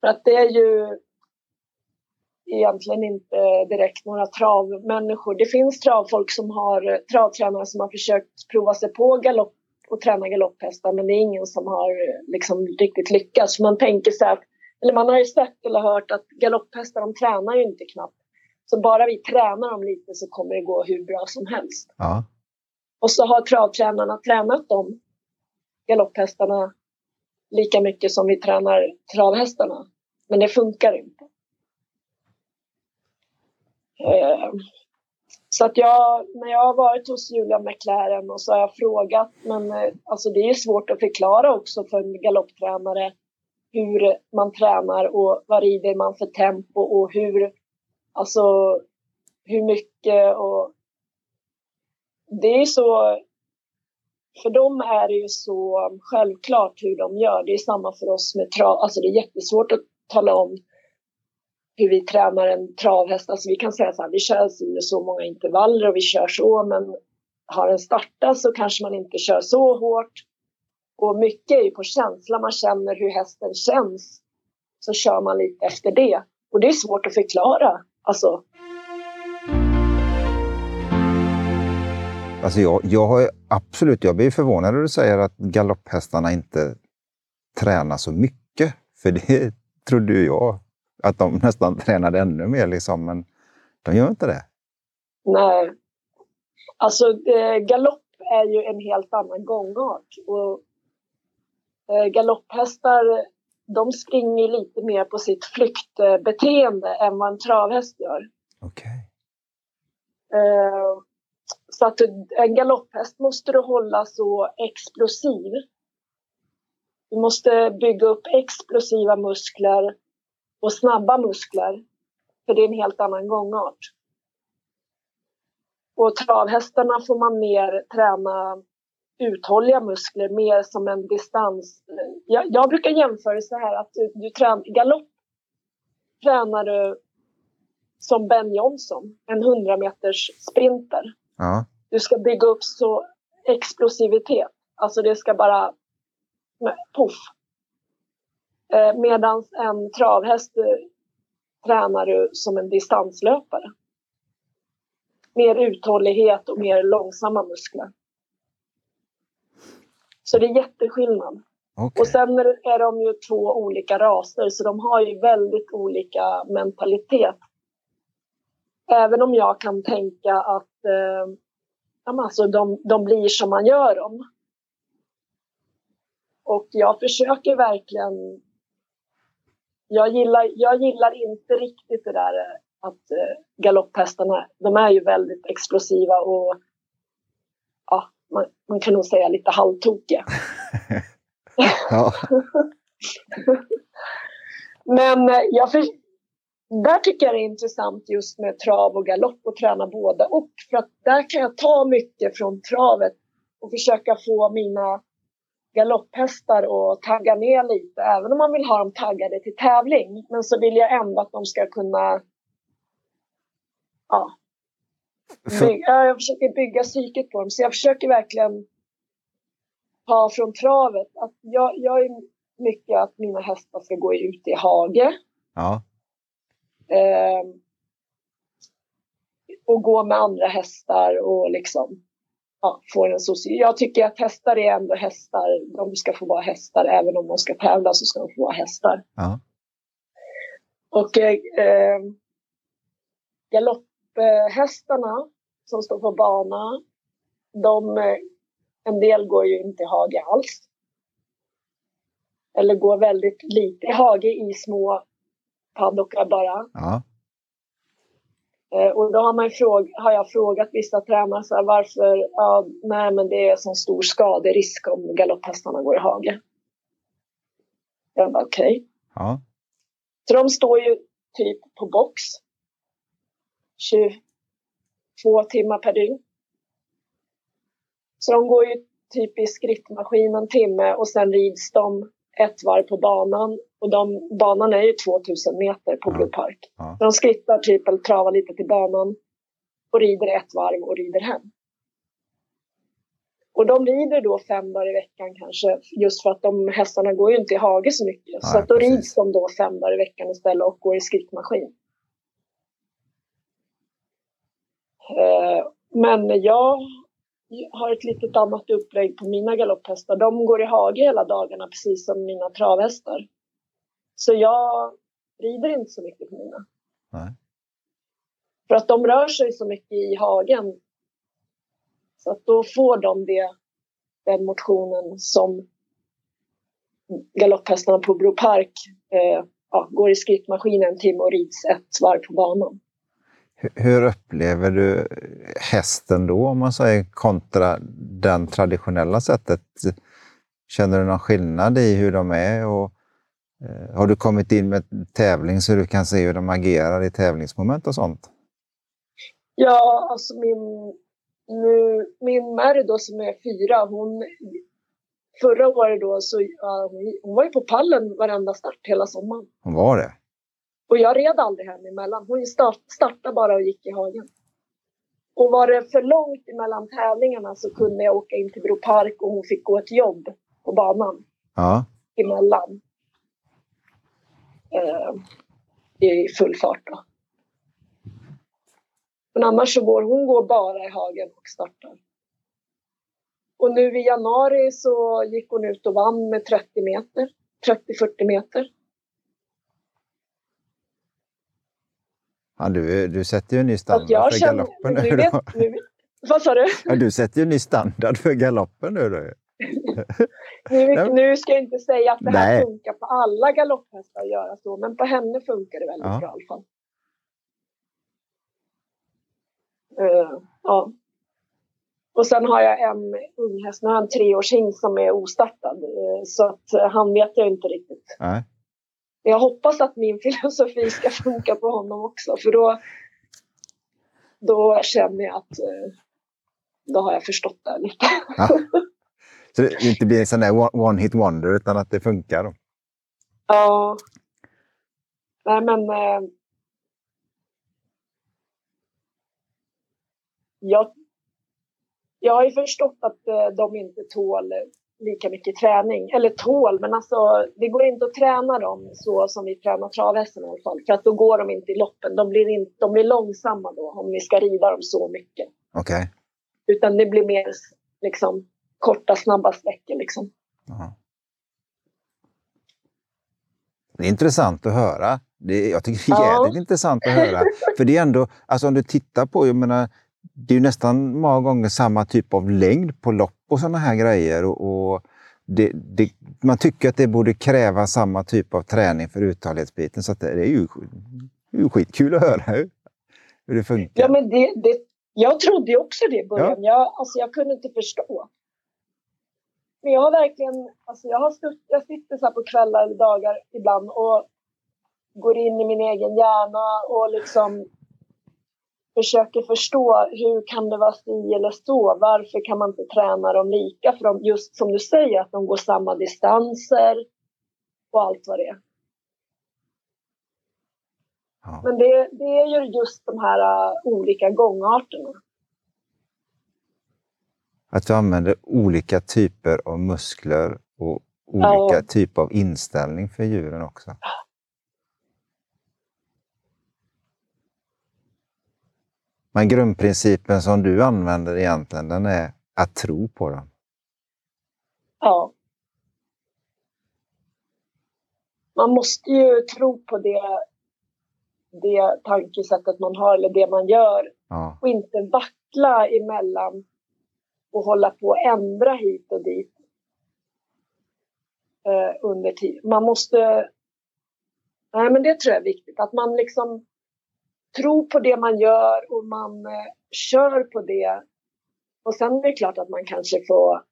För att det är ju egentligen inte direkt några travmänniskor. Det finns travfolk som har, travtränare som har försökt prova sig på galopp och träna galopphästar men det är ingen som har liksom riktigt lyckats. Man tänker så här, eller man har ju sett eller hört att galopphästar de tränar ju inte knappt. Så bara vi tränar dem lite så kommer det gå hur bra som helst.
Ja.
Och så har travtränarna tränat de galopphästarna lika mycket som vi tränar travhästarna. Men det funkar inte. Eh, så att jag, när jag har varit hos Julia McLaren och så har jag frågat, men eh, alltså det är svårt att förklara också för en galopptränare hur man tränar och vad rider man för tempo och hur Alltså hur mycket och det är så för dem är det ju så självklart hur de gör. Det är samma för oss med trav. Alltså det är jättesvårt att tala om hur vi tränar en travhäst. Alltså vi kan säga så här, vi kör så, så många intervaller och vi kör så, men har den startat så kanske man inte kör så hårt. Och mycket är ju på känsla, man känner hur hästen känns. Så kör man lite efter det. Och det är svårt att förklara. Alltså,
Alltså jag, jag har absolut, jag blir förvånad när du säger att galopphästarna inte tränar så mycket. För det [LAUGHS] trodde ju jag, att de nästan tränade ännu mer liksom, men de gör inte det.
Nej. Alltså eh, galopp är ju en helt annan gångart. Och, eh, galopphästar, de springer lite mer på sitt flyktbeteende än vad en travhäst gör.
Okej.
Eh, så att en galopphäst måste du hålla så explosiv. Du måste bygga upp explosiva muskler och snabba muskler. För det är en helt annan gångart. Och travhästarna får man mer träna uthålliga muskler, mer som en distans. Jag, jag brukar jämföra så här att du, du tränar, galopp tränar du som Ben Johnson, en 100 meters sprinter.
Ja.
Du ska bygga upp så explosivitet. Alltså det ska bara poff. Eh, Medan en travhäst eh, tränar du som en distanslöpare. Mer uthållighet och mer långsamma muskler. Så det är jätteskillnad.
Okay.
Och sen är de ju två olika raser så de har ju väldigt olika mentalitet. Även om jag kan tänka att eh, alltså de, de blir som man gör dem. Och jag försöker verkligen... Jag gillar, jag gillar inte riktigt det där eh, att eh, galopphästarna, de är ju väldigt explosiva och ja, man, man kan nog säga lite halvtokiga. [LAUGHS] [LAUGHS] Men eh, jag, för, där tycker jag det är intressant just med trav och galopp och träna båda och för att där kan jag ta mycket från travet och försöka få mina galopphästar att tagga ner lite, även om man vill ha dem taggade till tävling. Men så vill jag ändå att de ska kunna ja, bygga, jag försöker bygga psyket på dem. Så jag försöker verkligen ta från travet att jag, jag är mycket att mina hästar ska gå ut i hage.
Ja.
Eh, och gå med andra hästar och liksom ja, få en social... Jag tycker att hästar är ändå hästar. De ska få vara hästar. Även om de ska tävla så ska de få vara hästar.
Ja.
Och eh, galopphästarna som står på bana, de, en del går ju inte i hage alls. Eller går väldigt lite i hage i små paddockar bara.
Ja.
Eh, och då har, man fråg, har jag frågat vissa tränare så här, varför, ja, nej men det är sån stor skaderisk om galopphästarna går i hage. Jag bara okej. Okay.
Ja.
Så de står ju typ på box. 22 timmar per dygn. Så de går ju typ i skrittmaskin en timme och sen rids de ett varv på banan. Och de, banan är ju 2000 meter på. Blue Park.
Ja.
De skrittar typ eller travar lite till banan och rider ett varv och rider hem. Och de rider då fem dagar i veckan kanske just för att de hästarna går ju inte i hage så mycket. så
Nej,
att då
precis.
rids de då fem dagar i veckan istället och går i skrittmaskin. Eh, men jag har ett litet annat upplägg på mina galopphästar. De går i hage hela dagarna precis som mina travhästar. Så jag rider inte så mycket på mina.
Nej.
För att de rör sig så mycket i hagen. Så att då får de det, den motionen som galopphästarna på Bro Park eh, ja, går i skrittmaskinen en timme och rids ett varv på banan.
Hur- upplever du hästen då, om man säger, kontra den traditionella sättet? Känner du någon skillnad i hur de är? Och, eh, har du kommit in med tävling så du kan se hur de agerar i tävlingsmoment och sånt?
Ja, alltså min, nu, min Mary då som är fyra, hon förra året då så hon, hon var ju på pallen varenda start hela sommaren.
Hon var det?
Och jag red aldrig henne emellan. Hon start, startade bara och gick i hagen. Och var det för långt emellan tävlingarna så kunde jag åka in till Bro Park och hon fick gå ett jobb. på banan.
Ja.
Emellan. Eh, I full fart då. Men annars så går hon går bara i hagen och startar. Och nu i januari så gick hon ut och vann med 30 meter. 30-40 meter.
Ja, du, du sätter ju en ny standard
jag
för
känner,
galoppen
nu vet, nu, vad sa du?
Ja, du sätter ju en ny standard för galoppen nu då.
Nu, nu ska jag inte säga att det här
Nej.
funkar på alla galopphästar att göra så, men på henne funkar det väldigt
Ja.
bra i alla fall. Eh, ja. Och sen har jag en unghäst, nu har en treårshingst som är ostartad. eh, så att eh, han vet jag inte riktigt.
Nej.
Men Jag hoppas att min [LAUGHS] filosofi ska funka på honom också, för då, då känner jag att eh, då har jag förstått det lite.
Ja. [LAUGHS] Så det inte blir en sån där one- one hit wonder utan att det funkar. Då.
Ja. Nej men. Eh, jag, jag har ju förstått att eh, de inte tål lika mycket träning. Eller tål, men alltså det går inte att träna dem så som vi tränar travhästen i alla fall. För att då går de inte i loppen. De blir, inte, de blir långsamma då om vi ska rida dem så mycket.
Okej.
Utan det blir mer liksom korta, snabba sträckor liksom.
Ja. Det är intressant att höra. Det jag tycker det är
Ja.
jävligt intressant att höra. För det är ändå, alltså om du tittar på, jag menar, det är ju nästan många gånger samma typ av längd på lopp och sådana här grejer. Och, och det, det, man tycker att det borde kräva samma typ av träning för uthållighetsbiten. Så det, är ju, det är ju skitkul att höra hur, hur det funkar.
Ja, men det, det, jag trodde ju också det i början. Jag, alltså, jag kunde inte förstå. Men jag har verkligen, alltså jag, har stutt, jag sitter så här på kvällar eller dagar ibland och går in i min egen hjärna och liksom försöker förstå hur kan det vara si eller så? Varför kan man inte träna dem lika? För de, just som du säger, att de går samma distanser och allt vad det är.
Ja.
Men det, det är ju just de här uh, olika gångarterna.
Att vi använder olika typer av muskler och olika
Ja.
typer av inställning för djuren också. Men grundprincipen som du använder egentligen, den är att tro på dem.
Ja. Man måste ju tro på det, det tankesättet man har eller det man gör
Ja,
och inte vackla emellan och hålla på och ändra hit och dit eh, under tid. Man måste... Nej, men det tror jag är viktigt. Att man liksom tror på det man gör och man eh, kör på det. Och sen är det klart att man kanske får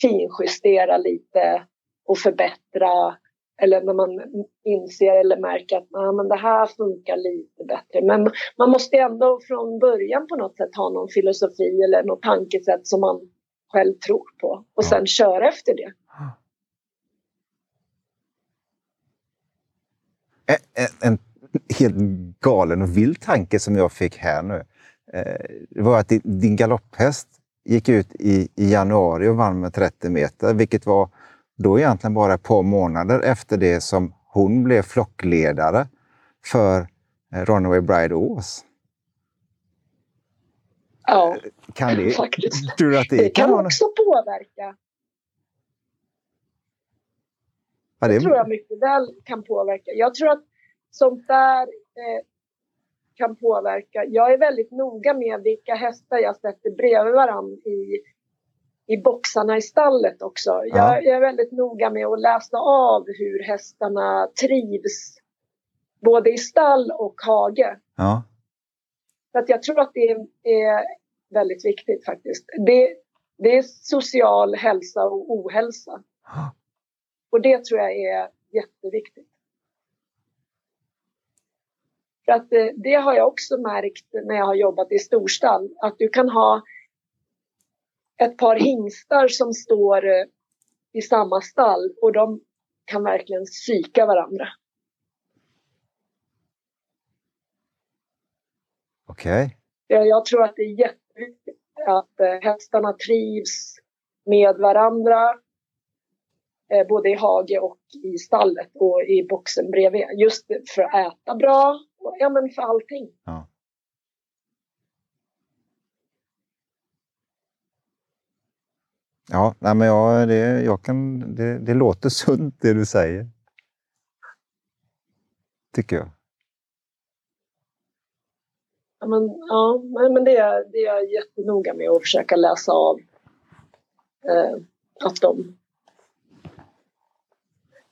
finjustera lite och förbättra. Eller när man inser eller märker att ah, men det här funkar lite bättre. Men man måste ändå från början på något sätt ha någon filosofi eller något tankesätt som man själv tror på. Och
Ja.
sen köra efter det.
En, en helt galen och vild tanke som jag fick här nu. Eh, det var att din, galopphäst gick ut i, i januari och vann med 30 meter, vilket var då egentligen bara ett par månader efter det som hon blev flockledare för eh, Runaway Bride Ås.
Ja,
Kan det,
faktiskt.
tror att det,
Det kan
någon-
också påverka.
Ja,
Det
det,
tror jag mycket väl kan påverka. Jag tror att sånt där eh, kan påverka. Jag är väldigt noga med vilka hästar jag sätter bredvid varandra i, i boxarna i stallet också.
Ja.
Jag, jag är väldigt noga med att läsa av hur hästarna trivs både i stall och hage.
ja.
För att jag tror att det är, väldigt viktigt faktiskt. Det, det är social hälsa och ohälsa. Och det tror jag är jätteviktigt. För att det, det har jag också märkt när jag har jobbat i storstall. Att du kan ha ett par hingstar som står eh, i samma stall och de kan verkligen psyka varandra.
Okej.
Jag, jag tror att det är jätteviktigt att eh, hästarna trivs med varandra Eh, både i hage och i stallet och i boxen bredvid. Just för att äta bra ja, men för allting.
Ja. Ja, nej, men jag, det, jag kan, det, det låter sunt det du säger. Tycker jag.
Ja, men, ja, men det, är, det är jag jättenoga med att försöka läsa av. Eh, att de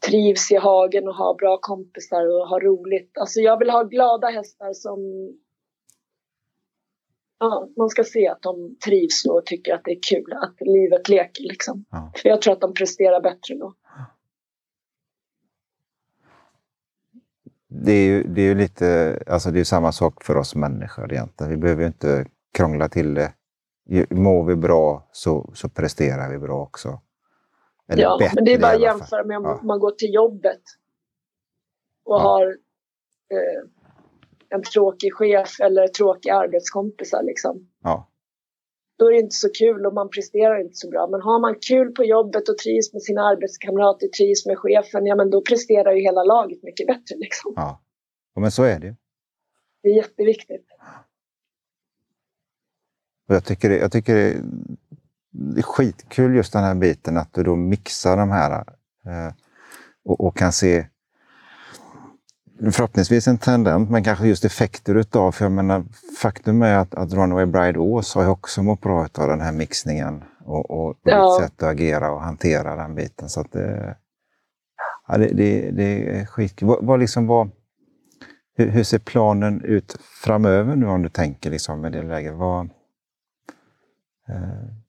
trivs i hagen och har bra kompisar och har roligt. Alltså jag vill ha glada hästar som ja, man ska se att de trivs och tycker att det är kul, att livet leker liksom. Ja. För jag tror att de presterar bättre då.
Det är ju, det är ju lite, alltså det är samma sak för oss människor egentligen. Vi behöver ju inte krångla till det. Mår vi bra så, så presterar vi bra också.
Eller ja, men det är bara att jämföra med om ja. man går till jobbet och ja. har eh, en tråkig chef eller tråkiga arbetskompisar. Liksom.
Ja.
Då är det inte så kul och man presterar inte så bra. Men har man kul på jobbet och trivs med sina arbetskamrater, trivs med chefen, ja men då presterar ju hela laget mycket bättre. Liksom.
Ja, men så är det
Det är jätteviktigt.
Och jag tycker, jag tycker det, är skitkul just den här biten att du då mixar de här eh, och, och, kan se förhoppningsvis en tendens, men kanske just effekter utav, för jag menar faktum är att, att Runaway Bride Ås har ju också mått bra av den här mixningen och, och ja. sätt att agera och hantera den biten. Så att det, ja, det, det, det är skitkul. Vad, vad liksom, vad, hur, hur, ser planen ut framöver nu om du tänker liksom med det läget? Vad, eh,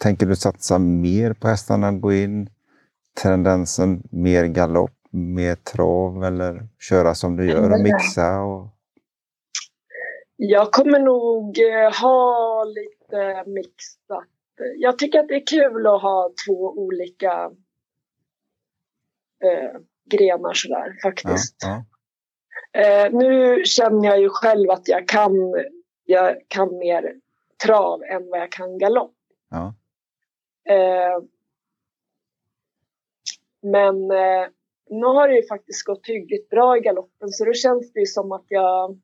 tänker du satsa mer på hästarna, gå in tendensen mer galopp? mer trav eller köra som du gör och mixa? Och...
Jag kommer nog eh, ha lite mixat. Jag tycker att det är kul att ha två olika eh, grenar sådär faktiskt. Ja, ja. Eh, nu känner jag ju själv att jag kan, jag kan mer trav än vad jag kan galopp.
Ja.
Eh, men eh, nu har det ju faktiskt gått hyggligt bra i galoppen så då känns det ju som att jag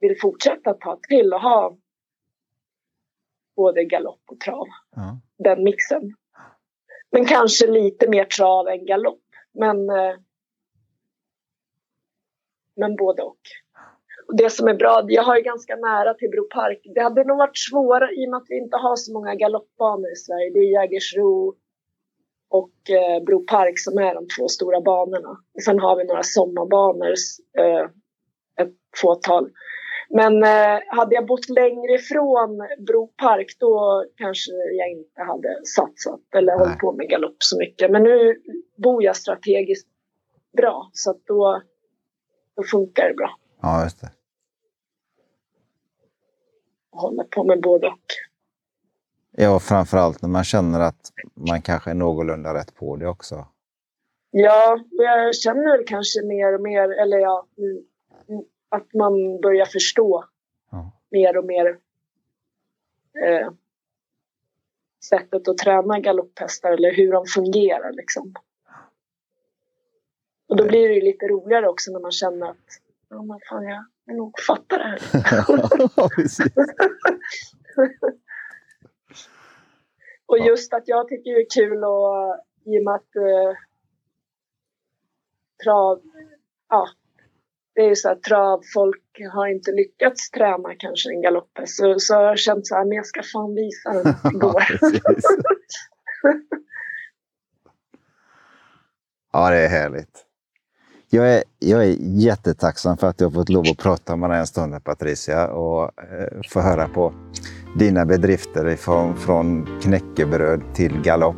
vill fortsätta ta till och ha både galopp och trav.
Ja.
Den mixen. Men kanske lite mer trav än galopp. Men, eh, men både och. Och. Det som är bra, jag har ju ganska nära till Bro Park. Det hade nog varit svårare i och med att vi inte har så många galoppbanor i Sverige. Det är Jägersro, och eh, Bro Park som är de två stora banorna. Sen har vi några sommarbanor, eh, ett fåtal. Men eh, hade jag bott längre ifrån Bro Park då kanske jag inte hade satsat eller Nej. hållit på med galopp så mycket. Men nu bor jag strategiskt bra så att då, då funkar det bra.
Ja, just det.
Hålla på med både och.
Ja, framförallt när man känner att man kanske är någorlunda rätt på det också.
Ja, jag känner kanske mer och mer, eller ja, att man börjar förstå ja. mer och mer eh, sättet att träna galopphästar eller hur de fungerar liksom. Och då blir det ju lite roligare också när man känner att ja, men fan, jag nog fattar det här. [LAUGHS] ja. [LAUGHS] Och just att jag tycker det är kul och i och med att eh, trav, ja, det är ju så att travfolk har inte lyckats träna kanske en galopphäst. Så, så jag har känt så här, men jag ska fan visa den [LAUGHS] igår.
ja, det är härligt. Jag är, jag är jättetacksam för att du har fått lov att prata med dig en stund, Patricia, och eh, få höra på dina bedrifter från, från knäckebröd till galopp.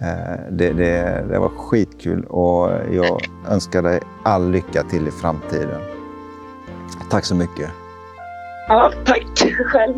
Eh, det, det, det var skitkul och jag önskar dig all lycka till i framtiden. Tack så mycket.
Ja, tack själv.